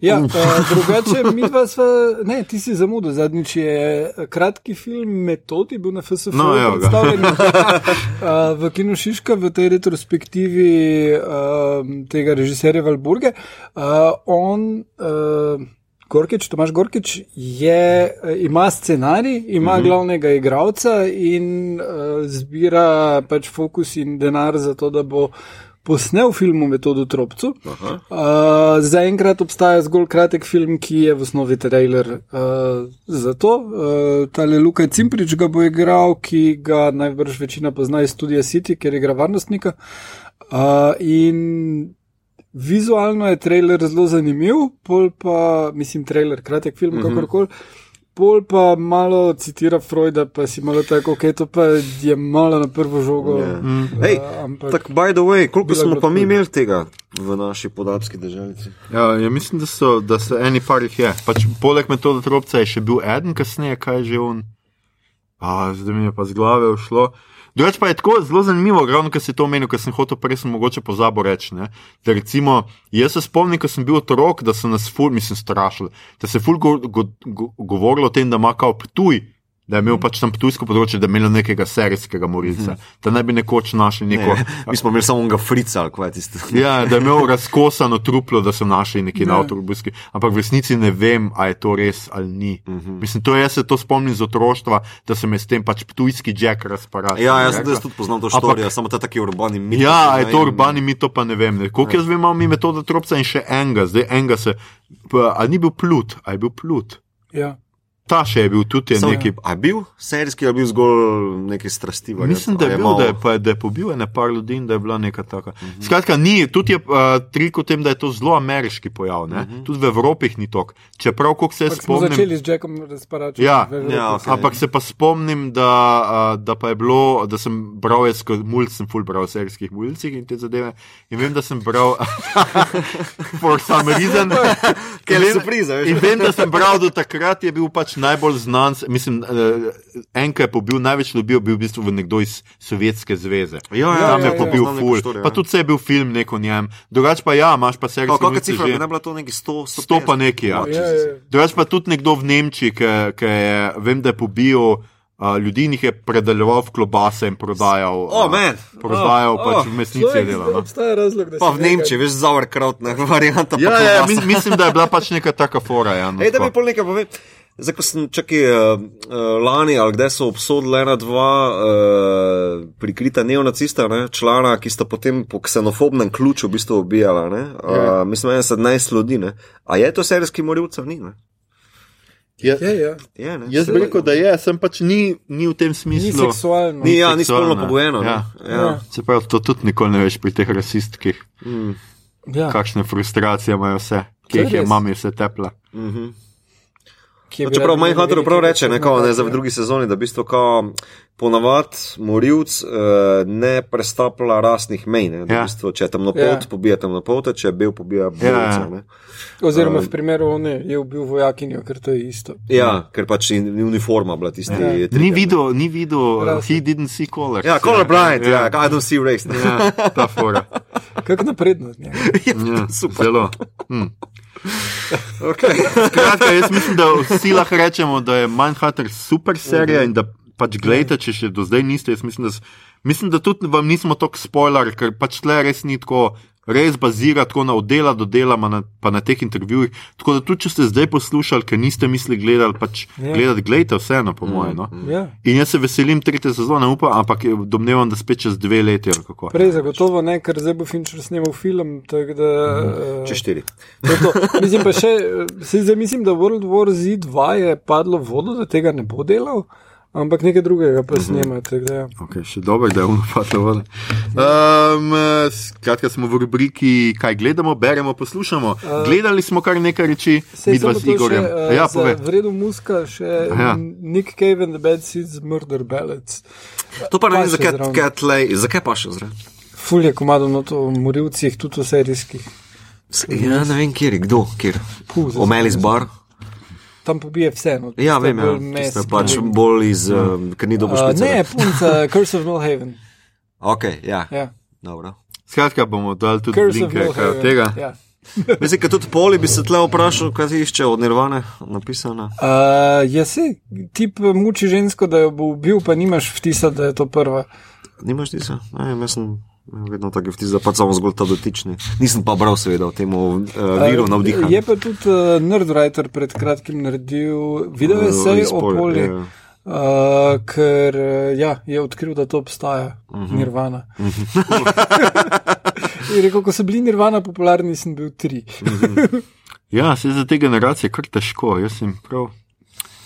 Ja, uh, drugače, mi dva sva, ne, ti si zamudil. Zadnjič je kratki film Metodi bil na FSF No, predstavljen uh, v Kinu Šiška v tej retrospektivi uh, tega režiserja Valburge. Uh, on, uh, Gorkič, Tomaš Gorkič, je, ima scenarij, ima uh -huh. glavnega igralca in uh, zbira pač fokus in denar za to, da bo posnel film o metodu Tropcu. Uh, Zaenkrat obstaja zgolj kratek film, ki je v osnovi trailer uh, za to. Uh, tale Luka Cimprič ga bo igral, ki ga najbrž večina pozna iz Studia City, ker igra varnostnika. Uh, in vizualno je trailer zelo zanimiv, pol pa, mislim, trailer, kratek film, mm -hmm. kakorkoli. Pol pa malo citira Freuda, pa si malo tako, ok, to pa je malo na prvo žogo. Ja. Mm. Hej, uh, ampak Tak, by the way, koliko smo pa mi tako. imeli tega v naši podapski državici? Ja, ja, mislim, da so, da so eni par jih je. Pač, poleg metoda Tropca je še bil eden, kasneje, kaj je že on. A, zdaj mi je pa z glave ušlo. Drugač pa je tako zelo zanimivo, ravno kar si to omenil, ker sem hotel prej sem mogoče pozabo reči. ne. Da recimo, jaz se spomnim, ko sem bil otrok, da so nas ful, mislim, strašili, da se je ful go, go, go, govorilo o tem, da ima kao ptuj. Da je imel pač tam ptujsko področje, da je imel nekega serijskega morilca, da naj bi nekoč našli neko. Ne, mi smo imeli samo onega frica, ali kaj tisto. Ja, da je imel razkosano truplo, da so našli neki na Ja. avtobuski. Ampak v resnici ne vem, ali je to res ali ni. Uh -huh. Mislim, to jaz se to spomnim z otroštva, da sem s tem pač ptujski jack razparal. Ja, jaz, jaz tudi poznam to štorijo, samo ta taki urbani mit. Ja, je ne, to urbani mit, to pa ne vem. Ne. Koliko jaz vem, imamo mi metoda tropca in še enega, zdaj enega se. Pa, a ni bil plut, a je bil plut. ja. Ta še je bil tudi je Samo- neki. A je bil serijski ali je bil zgolj neki strasti? Mislim, da A je bil, malo- da je, pa, da je pobil ene par ljudi in da je bila neka taka. Uh -huh. Skratka, ni, tudi je uh, trik v tem, da je to zelo ameriški pojav. Uh -huh. Tudi v Evropi ni tok. Čeprav, koliko se Ampak smo spomnim. začeli z Jackom razparačem. Ja, ja, okej. Ampak se pa spomnim, da, a, da pa je bilo, da sem bral jaz kot mulj, sem full bral o serijskih mulcih in te zadeve. In vem, da sem bral, for some reason, Ker In je surpriza, veš. In vem, da sem bral do takrat, je bil pač najbolj znan, mislim, uh, enka je pobil, največ ljudi je bil v bistvu nekdo iz Sovjetske zveze. Ja, ja, Tam ja, je ja, pobil poznam neko full. štorijo, Pa ja. tudi se je bil film nek o njem. Drugač pa ja, imaš pa Kakšna mulce cifra, že. bi ne bila to neki 100, 150? Sto pa nekaj, ja. Oh, Ja, Jesus. ja. Drugač pa tudi nekdo v Nemčiji, ki je, vem, da je pobil uh, ljudi jih je predeljeval v klobase in prodajal. Oh, uh, man. Prodajal Oh, pač oh. v mesnici je delal. No. Obstaja razlog, da Pa si v Nemčiji, veš, sauerkraut, ne, varianta. Ja, pa ja, klobasa. mi- mislim, da je bila pač neka taka fora. Ja, no, Ej, da mi tako. pol nekaj povem. Zdaj, ko sem čakal uh, uh, lani, ali kdaj so obsodili ena, dva uh, prikrita neonacista, ne, člana, ki sta potem po ksenofobnem ključu v bistvu ubijala. Ne, uh, Ja. mislim, da je 17 ljudi. Ne. A je to serijski morilcev? Ni. Ne. Ja, Je, ja. Je, ne? jaz bi rekel, da je, sem pač ni, ni v tem Ni smislu. seksualno. Ni, ja, ni spolno pogojeno. ne. Ja. Ja. Ja. Se pravi, to tudi nikoli ne veš pri teh rasistkih, Ja. kakšne frustracije imajo vse, ki je jih je mami vse tepla. Ki je No, Čeprav hunterov prav reče, ne, kao, ne, za v ja. drugi sezoni, da v bistvu kao, ponavad morilc eh, ne prestapla rasnih mej. Ne, Ja. v bistvu, če je temnopolt, Ja. pobija temnopolte, če je bel, pobija belce. ja. ne. Oziroma, Um, v primeru one je ubil vojakinjo, ker to je isto. Ja, ker pač ni ni uniforma bila tisti. Ja. trigger, Ni ne. videl, ni videl, uh, Rasen. he didn't see colors. Ja, colorblind, ja, I don't see race. ne. ja, ta fora. Kako napredno od njega. Ja, zelo. Hm. Okay. Skratka, jaz mislim, da vsi lahko rečemo, da je Mindhunter super serija in da pač gledate, če še do zdaj niste. Jaz mislim, da, mislim, da tudi vam nismo tako spoiler, ker pač tle res ni tako. Res bazira tako na oddela do dela, na, pa na teh intervjujih. Tako da tudi, če ste zdaj poslušali, ker niste mislili gledati, pač Ja. gledati, gledajte vseeno, po mojem. No? Ja. In jaz se veselim tretje sezone, upam, ampak je- domnevam, da spet čez dve leti. Prej zagotovo ne, ker zdaj bo Fincher snimal film. tako Da, Mhm. eh, Če štiri. to. Mislim pa še, eh, saj zdaj mislim, da World War Z2 je padlo v vodo, da tega ne bo delal, ampak nekaj drugega Mhm. pa snema. tako da ja. Okay, še dobro, da je ven. Um, skratka, smo v rubriki, kaj gledamo, beremo, poslušamo. Uh, Gledali smo kar nekaj reči, mi dva z to še, Igorjem. eh, Ja. V redu muska še Aha. Nick Cave and the Bad Seeds Murder Ballads. To pa ne vem, zakaj zraven. Zakaj pa še zraven? Ful je komado na to v morilcih, tudi v serijskih. Ja, ne vem, kjer je, kdo, kjer. Puh, zdaj Omelis sem- bar. Tam pobije vse. No, Ja, vem, ja. bolj mes, Tiste pač bolj iz, um, ker ni dobro Uh, špicati. ne, punca, Curse of Millhaven. Ok, ja. Ja. Dobro. Skratka, bomo dali tudi Curse linke od tega. Ja. Mislim, da tudi poli bi se tle vprašal, kaj si išče od Nirvane napisano. Uh, ja, si tip muči žensko, da jo bo ubil, pa nimaš vtisa, da je to prva. Nimaš ti se? Ne, jaz sem vedno tako vtis, da pač samo zgolj ta dotični. Nisem pa bral seveda o tem uh, viru navdiha. Je pa tudi uh, Nerdwriter pred kratkim naredil video Eh, esej iz o poli. ja. Uh, ker uh, ja, je odkril, da to obstaja, uh Mhm. -huh. Nirvana. In rekel, ko so bili Nirvana popularni, sem bil tri. Ja, se za te generacije kar težko, jaz sem prav.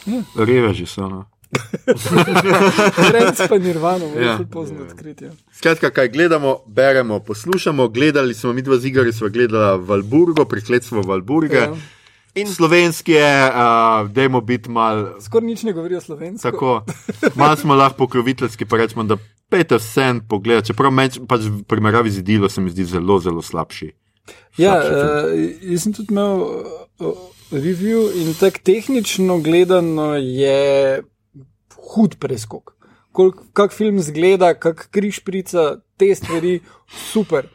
Ja. Reveži so. No. Friends pa Nirvana, Ja. ja. pozno odkritje. Skratka, kaj gledamo, beremo, poslušamo. Gledali smo, mi dva z Igorjem smo gledali Valburgo, prikletstvo Valburge. Ja. In slovenski je, uh, dajmo biti mal Skoraj nič ne govorijo slovensko. Tako, malo smo lahko pokroviteljski, pa rečemo, da pejte vse pogled. Čeprav meč, pač v primerjavi z idilo se mi zdi zelo, zelo slabši. Ja, slabši film. uh, jaz sem tudi imel uh, review in tako tehnično gledano je hud preskok. Kak film zgleda, kak križ prica, te stvari, super.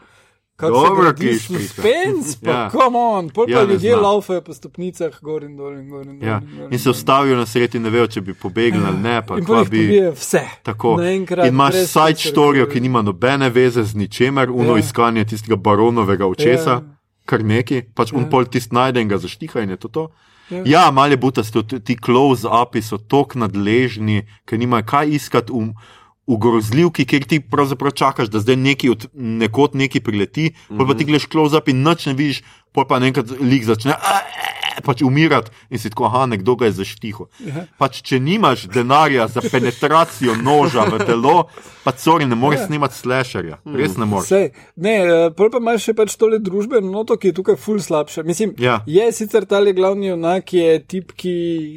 Kak se gradi. Suspense, pa Ja. come on, pol Ja, pa ne ljudje laufajo po stopnicah gor in dol in gor in dol. Ja. in In se ustavijo na sredi in ne vejo, če bi pobegli ali ne. Pa, In pa bi, vse. tako. Naenkrat, In imaš side storijo, ki- nima nobene veze z ničemer, uno Ja. iskanje tistega baronovega očesa, Ja. kar neki, pač un pol tist najde in ga zaštiha in je to to. Ja. Ja, malo je butasto, ti- close-upi so tako nadležni, ker nimajo kaj iskati v, v grozljivki, kjer ti pravzaprav čakaš, da zdaj neki od nekod neki prileti, mm -hmm. pa ti gledaš close-up in noč ne vidiš, pol pa enkrat lik začne. "A, e, Pač umirati in si tako, aha, nekdo ga je zaštihal. Pač, če nimaš denarja za penetracijo noža v telo, pa sorry, ne moreš Ja. snemati slasherja. Res ne moreš. Sej, ne, eh, pol pa imaš še pač tole družbeno noto, ki je tukaj ful slabša. Mislim, Ja. je sicer tale glavni junak, je tip, ki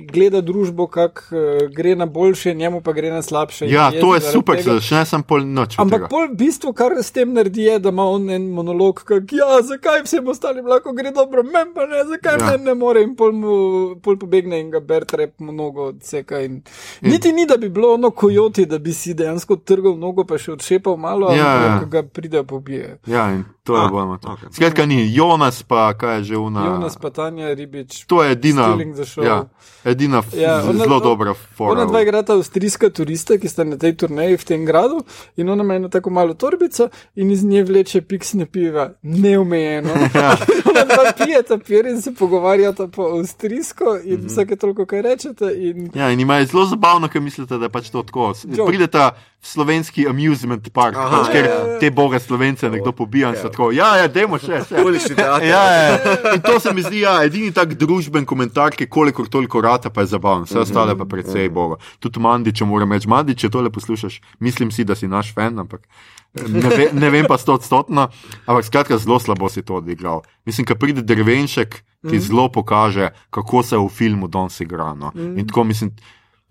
gleda družbo, kak uh, gre na boljše, njemu pa gre na slabše. Ja, to je super, tega- če začne sem pol noč. Ampak tega. pol bistvo, kar s tem naredi, je, da ima on en monolog, kak, ja, zakaj vsem ostalim lahko gre dobro, meni pa ne, zakaj Ja. ja. ne more in pol, mu, pol pobegne in ga bertrep mnogo odseka. In... Niti ni, da bi bilo ono kojoti, da bi si dejansko trgal nogo, pa še odšepal malo, Ja, ja. ampak ga pride pobije. Ja, in to je to. okej. Skratka, ni Jonas, pa kaj je že una. Jonas pa Tanja Ribič. To je edina, ja, edina Ja, ona- zelo dobra fora. Ona dva igrata avstrijska turista, ki sta na tej turneji v tem gradu, in ona ima eno tako malo torbico in iz nje vleče piksne piva, neomejeno. Ja. ona dva pije ta pier in se pogovarja govorita po avstrijsko in mm -hmm. vsake toliko kaj rečete. In... Ja, in imajo zelo zabavno, ker mislite, da je pač to tako. Joke. Pridete v slovenski amusement park, Aha, pač, ker ja, ja, ja. te boge slovence nekdo pobija in so tako. Ja, ja, dajmo še. še. Ulični teater. Ja, ja. In to se mi zdi ja, edini tak družben komentar, ki kolikor toliko rata, pa je zabaven. Vse ostale pa predvsej boga. Tudi Mandič, moram reči, Mandič, če tole poslušaš, mislim si, da si naš fan, ampak ne, ve, ne vem pa stotstotno. Ampak skratka, zelo slabo si to odigral. Mislim, ker pride drvenšek, ki zelo pokaže, kako se v filmu danes igra. No. In tako mislim.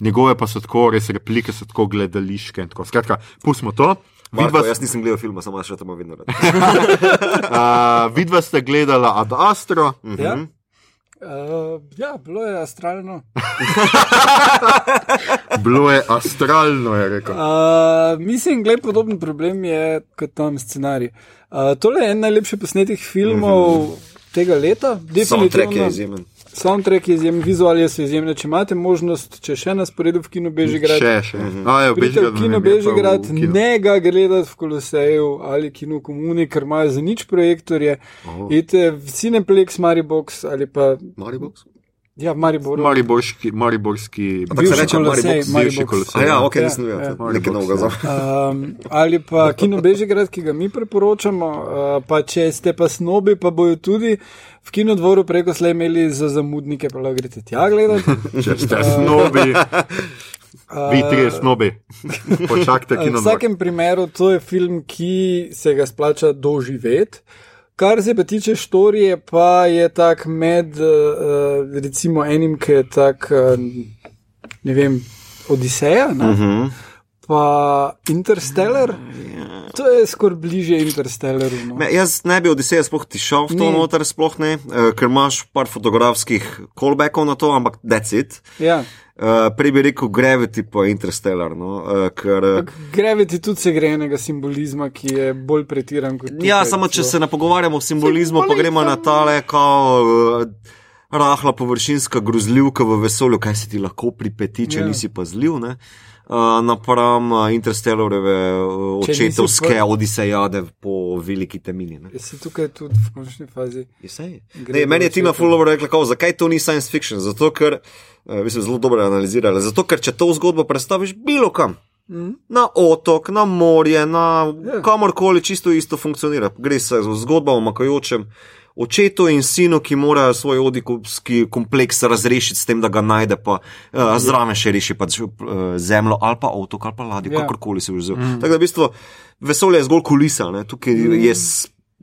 Njegove pa so tako, res replike so tako gledališke. Tako. Skratka, pustimo to. Marko, Vidva, jaz nisem gledal filma, samo še tam vedno rad. uh, vidva ste gledala Ad Astro, Ja? Uh, ja, bilo je astralno. bilo je astralno, je rekel. Uh, mislim, da je podoben problem je kot tam scenarij. Uh, tole je en najlepši posnetih filmov mm -hmm. tega leta. Soundtrack je definitivno. izjemen. Soundtrack je izjemen, vizualije so izjemne. Če imate možnost, če še na sporedu v kinu Bežigrad, Še, še. A, ja, v Pridite Bežigradu v kino ne bi, je pa v Bežigrad, kinu. ne ga gledati v Koloseju ali kino Komuni, ker imajo za nič projektorje. Oh. Idite v Cineplex, Maribox ali pa Maribox? Ja, v Maribor. Mariborski, mariborski Tako se Bivši reče Kolosej, Maribox, Maribox. bivši Kolosej. A ja, ok, Ja, nisem ja. vedel. Nekaj novega za. Um, ali pa Kino Bežigrad, ki ga mi priporočamo, uh, pa če ste pa snobi, pa bojo tudi v kinodvoru preko slej imeli za zamudnike, pa lahko greste tja gledati. Če ste snobi, vi trije snobi, počakajte V kino. vsakem primeru to je film, ki se ga splača doživeti. Kar se pa tiče štorije, pa je tak med uh, recimo enim, ki je tak, uh, ne vem, Odiseja, ne? Uh -huh. Pa Interstellar. To je skoraj bliže Interstellaru. No. Me, jaz ne bi Odiseja sploh tišel v to Ni. noter, sploh ne, eh, ker imaš par fotografskih callbackov na to, ampak that's it. Ja. Uh, prej bi rekel Gravity pa Interstellar, no, uh, ker. Uh, Gravity tudi se gre enega simbolizma, ki je bolj pretiran kot tukaj, Ja, samo če celo. se ne pogovarjamo o simbolizmu, pa Simbolizem. gremo na tale, kao uh, rahla površinska grozljivka v vesolju, kaj se ti lahko pripeti, če Ja. nisi pazljiv. Ne? Uh, napram uh, Interstellarove uh, Če nisi očetovske pa- odisejade po veliki temini. Ne? Je si tukaj tudi v končni fazi. Gre Ne, meni je Tina. Fullover rekla, kao, zakaj to ni science fiction. Zato, ker, uh, mislim, zelo dobro je analizirala. Zato, ker če to zgodbo predstaviš bilo kam, Mm. na otok, na morje, na Ja. kamorkoli, čisto isto funkcionira. Gre se za zgodbo o makajočem očetu in sinu, ki mora svoj odikovski kompleks razrešiti s tem, da ga najde, pa uh, zraven še reši pač, uh, zemljo ali pa otok ali pa ladjo, Ja. ja. kakorkoli se vzel. Mm. Tako da v bistvu vesolje je zgolj kulisa, ne? tukaj mm. je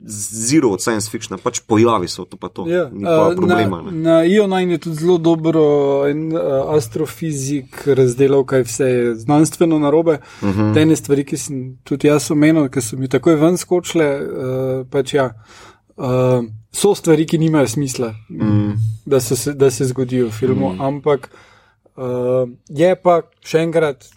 zero od science fiction, pač pojavi se to pa to. Ja, Ni pa uh, problema. Na, ne. na IO9 je tudi zelo dobro en, uh, astrofizik razdelal, kaj vse je znanstveno narobe. Uh Mhm. -huh. Ene stvari, ki sem tudi jaz omenil, ki so mi takoj ven skočile, uh, pač ja, uh, so stvari, ki nimajo smisla, mm. da, se, da se zgodijo v filmu, mm. ampak uh, je pa še enkrat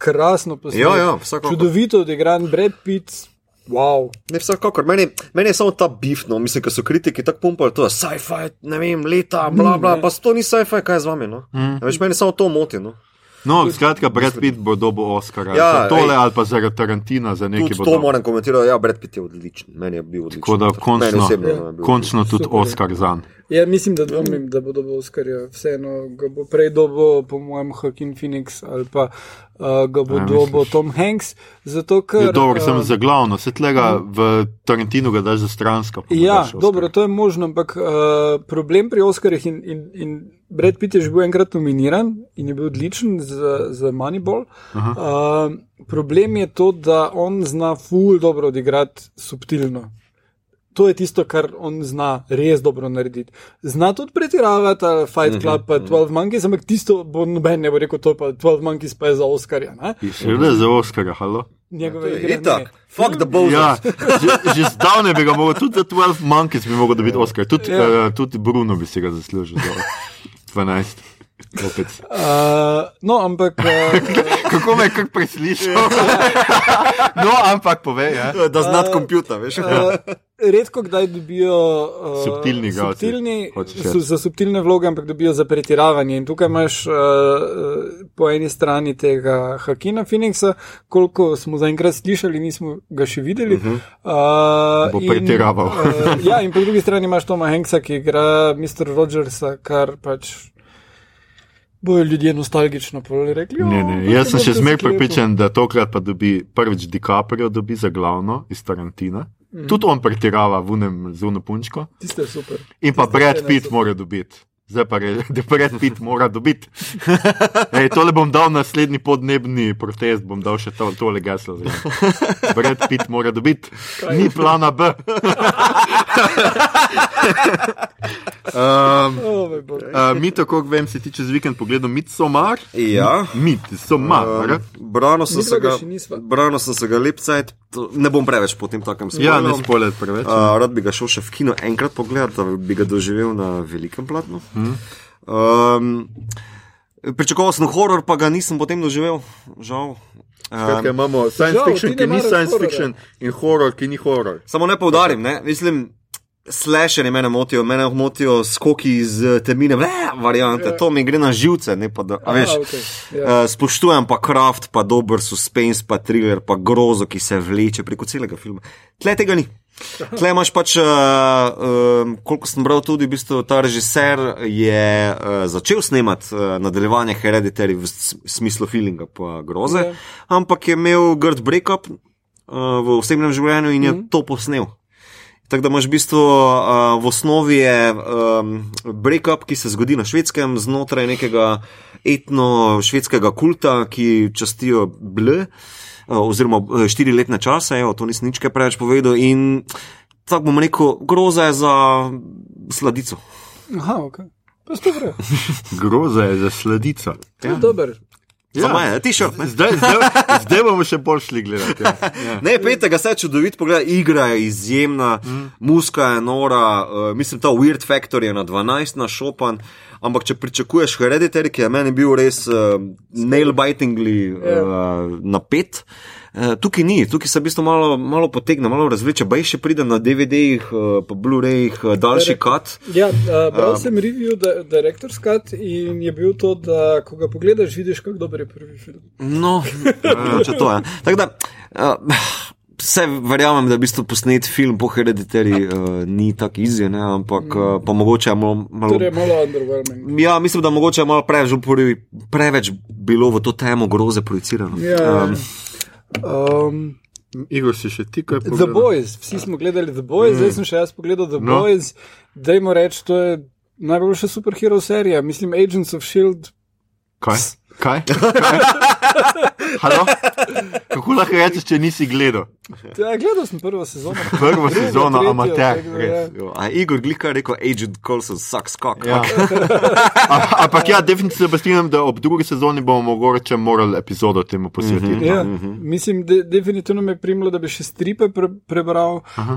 krasno posnetek. Ja, ja, vsekakor. Čudovito odigran Brad Pitt. Wow. Ne, vsekakor, meni, meni je samo ta bif, no, mislim, ker so kritiki tako pumpali, to je sci-fi, ne vem, leta, bla, bla, ne. pa to ni sci-fi, kaj je z vami, no. Mm. Veš, meni samo to moti, no. No, skratka, Brad Pitt bo dobil Oscara. Ja, za tole ej. ali pa zaradi Tarantina, za nekaj to dobil. moram komentirati, ja, Brad Pitt je odličen, meni je bil odličen. Tako da končno, osebno bil končno tudi Super. Oscar zanj. Ja, mislim, da dvomim, da bo dobil Oscarja. Vseeno ga bo prej dobil, po mojem, Joaquin Phoenix ali pa uh, ga bo Ja, dobil Tom Hanks. Zato, ker, Je dobro, sem uh, za glavno, se tega v Tarantinu ga daš za stransko. Ja, dobro, to je možno, ampak uh, problem pri Oscarjih in, in, in Brad Pitt je že bil enkrat nominiran in je bil odličen za, za Moneyball. Uh, problem je to, da on zna ful dobro odigrati subtilno. To je tisto, kar on zna res dobro narediti. Zna tudi pretiravati, ali Fight Club, pa 12 Monkeys, ampak tisto bo noben ne bo rekel, to pa 12 Monkeys pa je za Oscarja. ne? Seveda za Oscarja, halo. Njegove Je igre. Itak, fuck the bullshit. Ja, že, že zdavne bi ga mogel, tudi za 12 Monkeys bi mogel dobiti Oscar, tudi, Ja. uh, tudi Bruno bi si ga zaslužil za 12. Opet. Uh, no, ampak. Uh, Kako me je kar preslišal? no, ampak povej, ja. Da znat kompjuter, veš. Uh, redko kdaj dobijo uh, Subtilni subtilni, su, za subtilne vloge, ampak dobijo za pretiravanje. In tukaj imaš uh, po eni strani tega Hakina Phoenixa, koliko smo zaenkrat slišali, nismo ga še videli. Uh -huh. uh, Bo pretiraval. uh, ja, in po drugi strani imaš Toma Hanksa, ki igra Mr. Rogersa, kar pač. Bojo ljudje nostalgično rekli, Ne, "O, ne. Jaz sem še zmeraj to sklepo." pripričan, da tokrat pa dobi prvič DiCaprio dobi za glavno iz Tarantina. Mhm. Tudi on pretirava unem zuno punčko. Tiste super. In pa Brad Pitt mora dobiti. Zdaj pa je, da Brad Pitt mora dobiti. Ej, tole bom dal naslednji podnebni protest, bom dal še to, tole geslo. zraven. Brad Pitt mora dobiti. Ni plana B. um, uh, mi, tako kot vem, si ti čez vikend pogledal. Ja. Um, Brano sem, Mi se dva ga ga, še nisva. brano sem se ga lep cajt, ne bom preveč po tem takem Ja, ne spoiler preveč. Uh, rad bi ga šel še v kino enkrat pogledat, da bi ga doživel na velikem platnu. Hmm. Um, pričakoval sem horor, pa ga nisem potem doživel, žal. Skratka, Um, imamo science žal, fiction, ti ki ni science hororja. fiction, in horor, ki ni horor. samo ne poudarim, ne? mislim. Slasherji mene motijo, mene motijo skoki iz eh, temine, ne, variante, Ja. to mi gre na živce, ne pa da, a veš. Aha, okej, ja. Uh, spoštujem pa kraft, pa dober suspense, pa thriller, pa grozo, ki se vleče preko celega filma. Tle tega ni. Tle imaš pač, uh, uh, koliko sem bral, tudi v bistvu ta režiser je uh, začel snemati uh, nadaljevanje Hereditary v smislu feelinga pa groze, Ja. ampak je imel grd breakup uh, v osebnem življenju in je mm. to posnel. Tako da imaš v bistvu uh, v osnovi je um, breakup, ki se zgodi na švedskem, znotraj nekega etno-švedskega kulta, ki častijo bl, uh, oziroma uh, štiriletne čase, evo, to nisem nič kaj preveč povedal. In tako bom rekel, groza je za sladico. Aha, ok. Groza je za sladico. Ja. Dober. Ja. Za me, t-shirt. ne. Zdaj, zdaj, zdaj bomo še bolj šli gledati. Ja. Ja. Ne, pejte ga, se čudovit pogled, igra je izjemna, mm. muska je nora, uh, mislim, ta Weird Factor je na 12 na šopan. Ampak, če pričakuješ Hereditary, ki je meni bil res uh, nail-bitingly uh, napet, uh, tukaj ni, tukaj se v bistvu malo, malo potegne, malo razvleče. Baj še pride na DVD-jih, uh, pa Blu-rayih, uh, daljši kat. Ja, uh, bral sem review da, Director's Cut in je bil to, da ko ga pogledaš, vidiš, kako dober je prvi film. No, če to je. Tako da. Uh, Vse verjamem, da v bistvu posnet film po Hereditary uh, ni tako izjen, ampak uh, pa mogoče je malo. malo Torej je malo underwhelming. Ja, mislim, da mogoče je malo preveč, preveč bilo v to temo groze projicirano. Ja, Um, um, Igor, si še ti kaj The povedal? Boys, vsi smo gledali The Boys, mm. zdaj sem še jaz pogledal The no. Boys. Dajmo reči, to je najboljša superhero serija, mislim Agents of Shield. Kaj? Kaj? Kaj? Halo? Kako lahko rečeš, če nisi gledal? Ja, gledal sem prvo sezono. Prvo Drugo, sezono, tretjo, amater, tako ja. a Igor Glika je rekel, Agent Coulson sucks cock. Ja. A- Ampak ja, definitivno se strinjam, da ob drugi sezoni bomo mogoče morali epizodo temu posvetiti. Ja, mislim, de, definitivno me je primlo, da bi še stripe pre, prebral. Uh,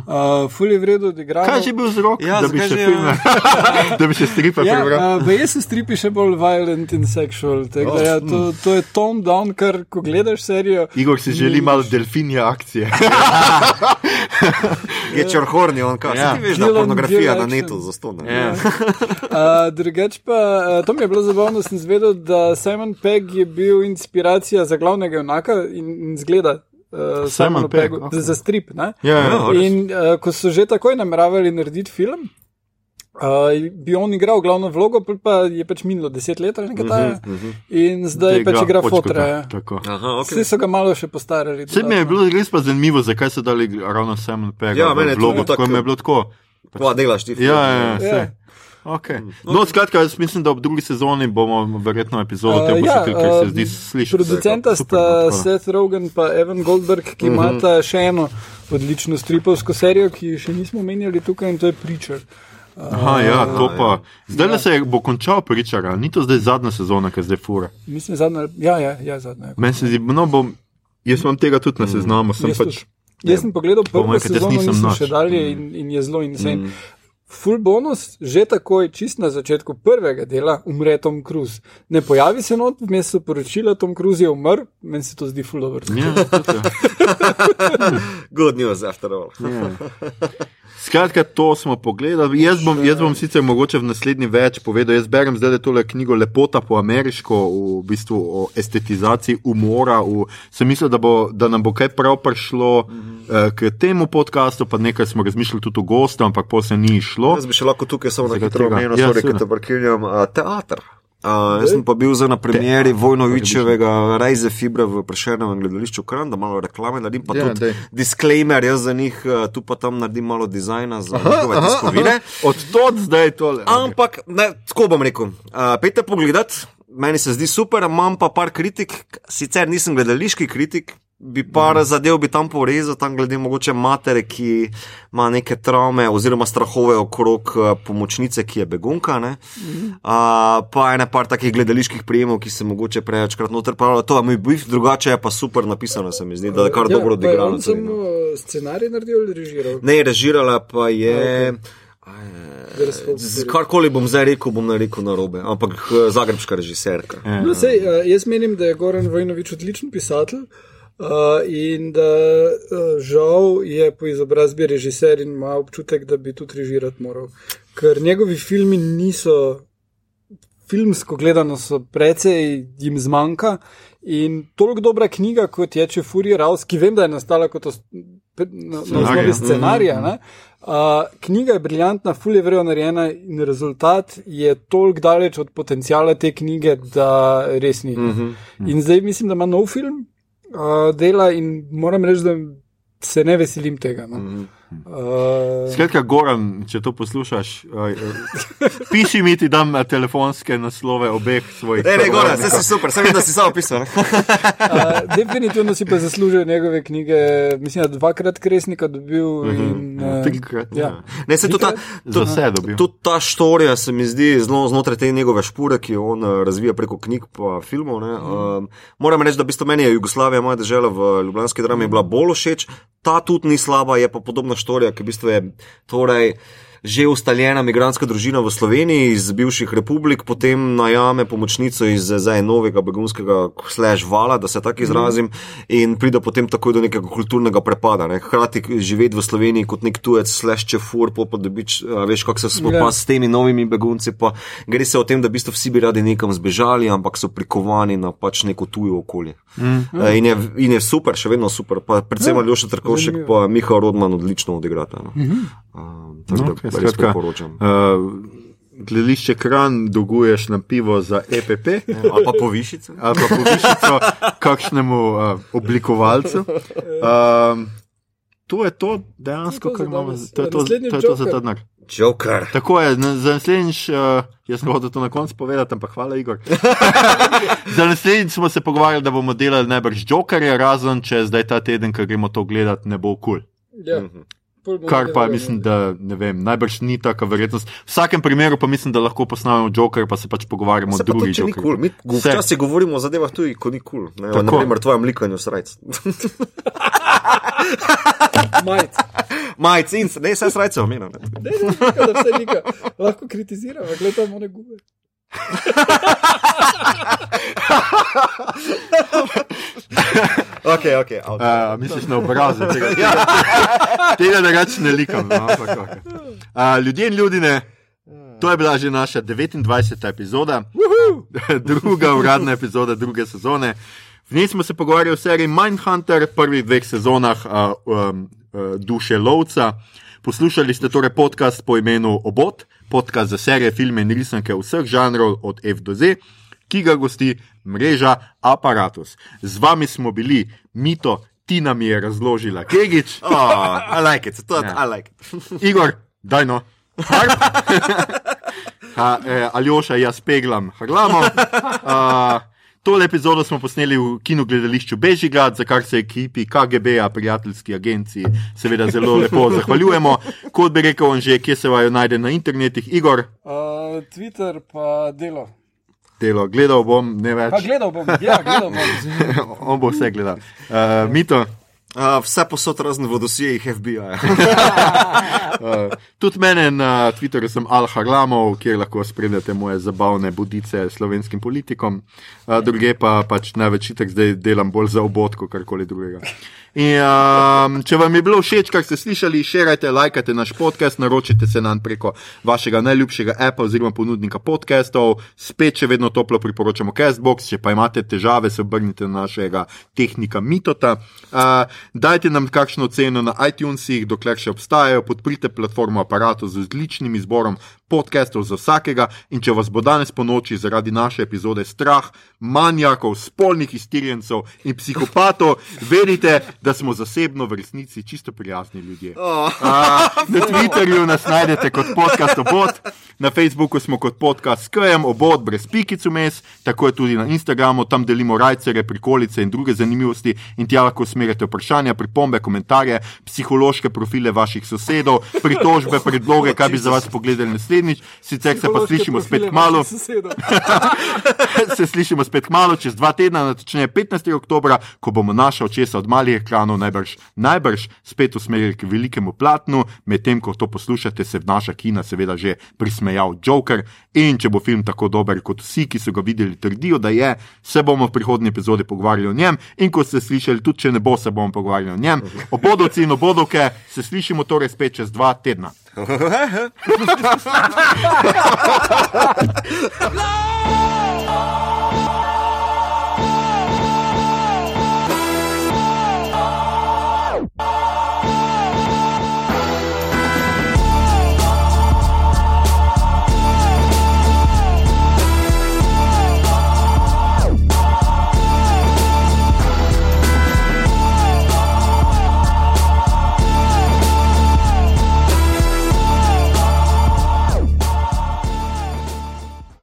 Ful je vredno odigrati. Kaj je že bil vzrok, Ja, da bi še že, filme, da bi še stripe Ja, prebral? uh, Baje so stripi še bolj violent in sexual. tako Da, ja, to, to je tone down, kar ko gledaš serijo. Igor si želi malo delfinje akcije. Je črhorni, on kaj. Ja. Ja. Veš, da Dylan pornografija na netu action. zastone. Ja. Uh, drugač pa, uh, to mi je bilo zabavno, sem zvedel, da Simon Pegg je bil inspiracija za glavnega junaka in, in zgleda. Uh, Simon Pegg, okej. za strip. Ne? Ja, ja. Ja. In uh, ko so že takoj nameravali narediti film, uh, bi on igral glavno vlogo, pa je pač minilo deset let ali nekaj takega. Uh -huh. In zdaj pač igra fotra. ja. Tako. Aha, Vsi okay. so ga malo še postarali. Vse mi je bilo res pa zanimivo, zakaj so dali ravno Simon Pegg Ja, meni je v vlogo, tudi tako- mi je bilo tako. Kva delaš ti? Ja, ja, ja, Ja. Okay. No, skratka, jaz mislim, da ob drugi sezoni bomo verjetno epizodo Uh, te ja, posvetili, ker se uh, zdi slišati. Producenta Super, no, sta da. Seth Rogen in Evan Goldberg, ki Mhm. imata še eno odlično stripovsko serijo, ki jo še nismo omenjali tukaj in to je Preacher. Aha, ja, to pa. Zdaj le se je- bo končal pričar, ali ni to zdaj zadnja sezona, ki zdaj fura. Mislim, zadnja, ja, ja, ja, zadnja. Meni se zdi, no, bom, jaz imam tega tudi na seznamu, sem Jaz pač. tudi. Jaz sem pogledal prvo jaz sezono, nisem nisem noč. še dalje in, in je zelo insane. Mm. Full bonus, že takoj, čist na začetku prvega dela, umre Tom Cruise. Ne pojavi se not, vmes so poročila, Tom Cruise je umrl, meni se to zdi full over. Ja, tudi, ja. Good news after all. Ja. Skratka, to smo pogledali. Jaz bom, jaz bom sicer mogoče v naslednji več povedal. Jaz berem zdaj tole knjigo Lepota po ameriško, v bistvu o estetizaciji umora. V, sem mislil, da, bo, da nam bo kaj prav prišlo mm -hmm. uh, k temu podkastu, pa nekaj smo razmišljali tudi o gostu, ampak pa se ni šlo. Jaz bi še lahko tukaj samo na Zakaj hitro tega? omenil, Ja, sorry, seveda. ker te parkirjam, uh, teater. Uh, jaz sem pa bil za na premjeri Vojnovičevega Rajze Fibra v Prešernovem gledališču Kran, da malo reklame naredim, pa Ja, tudi daj. disclaimer, jaz za njih uh, tu pa tam naredim malo dizajna za njihove tiskovine. Od tod zdaj tole. Ampak, ne, tako bom rekel, uh, pejte pogledat, meni se zdi super, imam pa par kritik, sicer nisem gledališki kritik. Bi par mm. zadev bi tam porezal, tam glede mogoče matere, ki ima neke travme oziroma strahove okrog uh, pomočnice, ki je begunka. Mm. Uh, pa ene par takih gledaliških prijemov, ki se mogoče prevečkrat noter pravijo. To je bil drugače, je pa super napisano, se mi zdi, da je kar ja, dobro odigrano. On sem uh, scenarij naredil ali režiral? Ne, režirala pa je. Z- Karkoli bom zdaj rekel, bom narekel na robe, ampak eh, zagrebska režiserka. No, sej, jaz menim, da je Goran Vojnovič odličen pisatelj. Uh, in da uh, žal je po izobrazbi režiser in ima občutek, da bi tudi režirati moral. Ker njegovi filmi niso, filmsko gledano, so precej jim zmanjka. In toliko dobra knjiga, kot je Če Furije Raus, ki vem, da je nastala kot os, pe- na, na Scenarij, osnovi scenarija. ne, Uh, knjiga je briljantna, fulje vrejo narejena in rezultat je toliko daleč od potencijala te knjige, da res ni. Mm -hmm. In zdaj mislim, da ima nov film, uh, dela in moram reči, da se ne veselim tega. No. Mm -hmm. Uh, Skratka, Goran, če to poslušaš, uh, piši mi ti dam eh, telefonske naslove obeh svojih. Ne, ne, sogovornikov. vse si super, sem videl, da si samo pisal. uh, definitivno si pa zaslužil njegove knjige, mislim, da dvakrat kresnika dobil. In, Ja, uh, trikrat, ja. Ja. Ne, se tudi ta, dobil. tudi ta štorija se mi zdi zelo znotraj te njegove špure, ki jo on razvija preko knjig in filmov. Ne. Um, moram reči, da v bistvu meni je Jugoslavija, moja država v Ljubljanski drami, bila bolj všeč. Ta tudi ni slaba, je pa podobna štorija, ki v bistvu je torej. Že ustaljena migranska družina v Sloveniji iz bivših republik, potem najame pomočnico iz zdaj novega begunskega slash vala, da se tako izrazim, in pride potem takoj do nekega kulturnega prepada. Ne. Hkrati živeti v Sloveniji kot nek tujec, slash čefur, pol pa dobič, veš, kako se spopa Ja. s temi novimi begunci. Pa gre se o tem, da v bistvu vsi bi radi nekam zbežali, ampak so prikovani na pač neko tujo okolje. Mm. In, je, in je super, še vedno super. Pa predvsem Ja, Aljoša Trkovšek, pa Miha Rodman odlično odigrata. No. Mm -hmm. Um, tako No, da res skratka, priporočam. Uh, Gledišče kran, dolguješ na pivo za EPP. Ali pa povišice. ali pa povišico kakšnemu uh, oblikovalcu. Um, to je to dejansko, To je to kar za imamo. danes. To je to, to, je to za ta denar. Joker. Tako je, na- za naslednjič, uh, jaz sem hotel to na koncu povedati, ampak hvala, Igor. za naslednjič smo se pogovarjali, da bomo delali najbrž Jokerja, razen če zdaj ta teden, ko gremo to gledati, ne bo kul. Cool. ja. Mhm. Kar pa mislim, da ne vem, najbrž ni taka verjetnost. V vsakem primeru pa mislim, da lahko posnamemo Joker, pa se pač pogovarjamo o Se pa drugih ni Jokerjih. kul. Mi včasih govorimo o zadevah tudi, ko ni kul. Cool. Tako. Naprimer, tvojem likanju srajc. Majc. Majc in ne, vse srajce omenjam. Ne, ne, ne, da vse nika. Lahko kritiziramo, gledamo one gube. Ok, ok. Uh, misliš na obrazu tega? Tega, tega da reč ne likam. No, ampak, okay. uh, ljudje in ljudine, to je bila že naša 29. epizoda, druga uradna epizoda druge sezone. V njej smo se pogovarjali o seriji Mindhunter, prvih dveh sezonah uh, um, uh, Duše lovca. Poslušali ste torej podcast po imenu Obot, podcast za serije, filme in risanke vseh žanrov od F do Z, ki ga gosti mreža Apparatus. Z vami smo bili Mito, Tina mi je razložila, Kegič, Oh, I like it, to je, Ja. I like it. Igor, daj no. Ha, eh, Aljoša, jaz peglam, haglamo. Uh, tole epizodo smo posneli v kinu gledališču Bežigrad, za kar se ekipi KGB-a, prijateljski agenciji, seveda zelo lepo zahvaljujemo. Kot bi rekel on že, kje se vajo najde na internetih, Igor, Uh, Twitter pa delo. delo, gledal bom, ne več. Pa gledal bom, ja, gledal bom. On bo vse gledal. Uh, Mito, Uh, vse posod razen v dosjejih FBI. Uh, tudi mene na Twitterju sem Al Harlamov, kjer lahko spremljate moje zabavne budice slovenskim politikom, uh, druge pa pač največ itek zdaj delam bolj za obot, kot karkoli drugega. In, um, če vam je bilo všeč, kar ste slišali, širite, lajkajte naš podcast, naročite se nam preko vašega najljubšega appa oziroma ponudnika podcastov. Spet še vedno toplo priporočamo Castbox, če pa imate težave, se obrnite na našega tehnika Mitota. Uh, dajte nam kakšno ceno na iTunesih, dokler še obstajajo, podprite platformo aparatu z odličnim izborom podcastov za vsakega. In če vas bo danes po noči zaradi naše epizode strah, manjakov, spolnih iztirjencev in psihopatov, vedite, da smo zasebno v resnici čisto prijazni ljudje. Oh. A, na Twitterju nas najdete kot podcast obod, na Facebooku smo kot podcast SKM, obod brez pikic vmes, tako je tudi na Instagramu, tam delimo rajcere, prikolice in druge zanimivosti in tja lahko usmerjate vprašanja, pripombe, komentarje, psihološke profile vaših sosedov, pritožbe, predloge, kaj bi za vas pogledali naslednjič, sicer se pa slišimo spet malo. se slišimo spet malo, čez dva tedna, natočneje 15. oktober, ko bomo naša očesa od malih ekranov najbrž, najbrž spet usmerili k velikemu platnu, medtem ko to poslušate, se v naša kina seveda že prismejal Joker. In če bo film tako dober kot vsi, ki so ga videli, trdijo, da je, se bomo v prihodnji epizodi pogovarjali o njem. In kot ste slišali, tudi če ne bo, se bomo pogovarjali o njem. Obodovci in obodovke, se slišimo torej spet čez dva tedna. Love!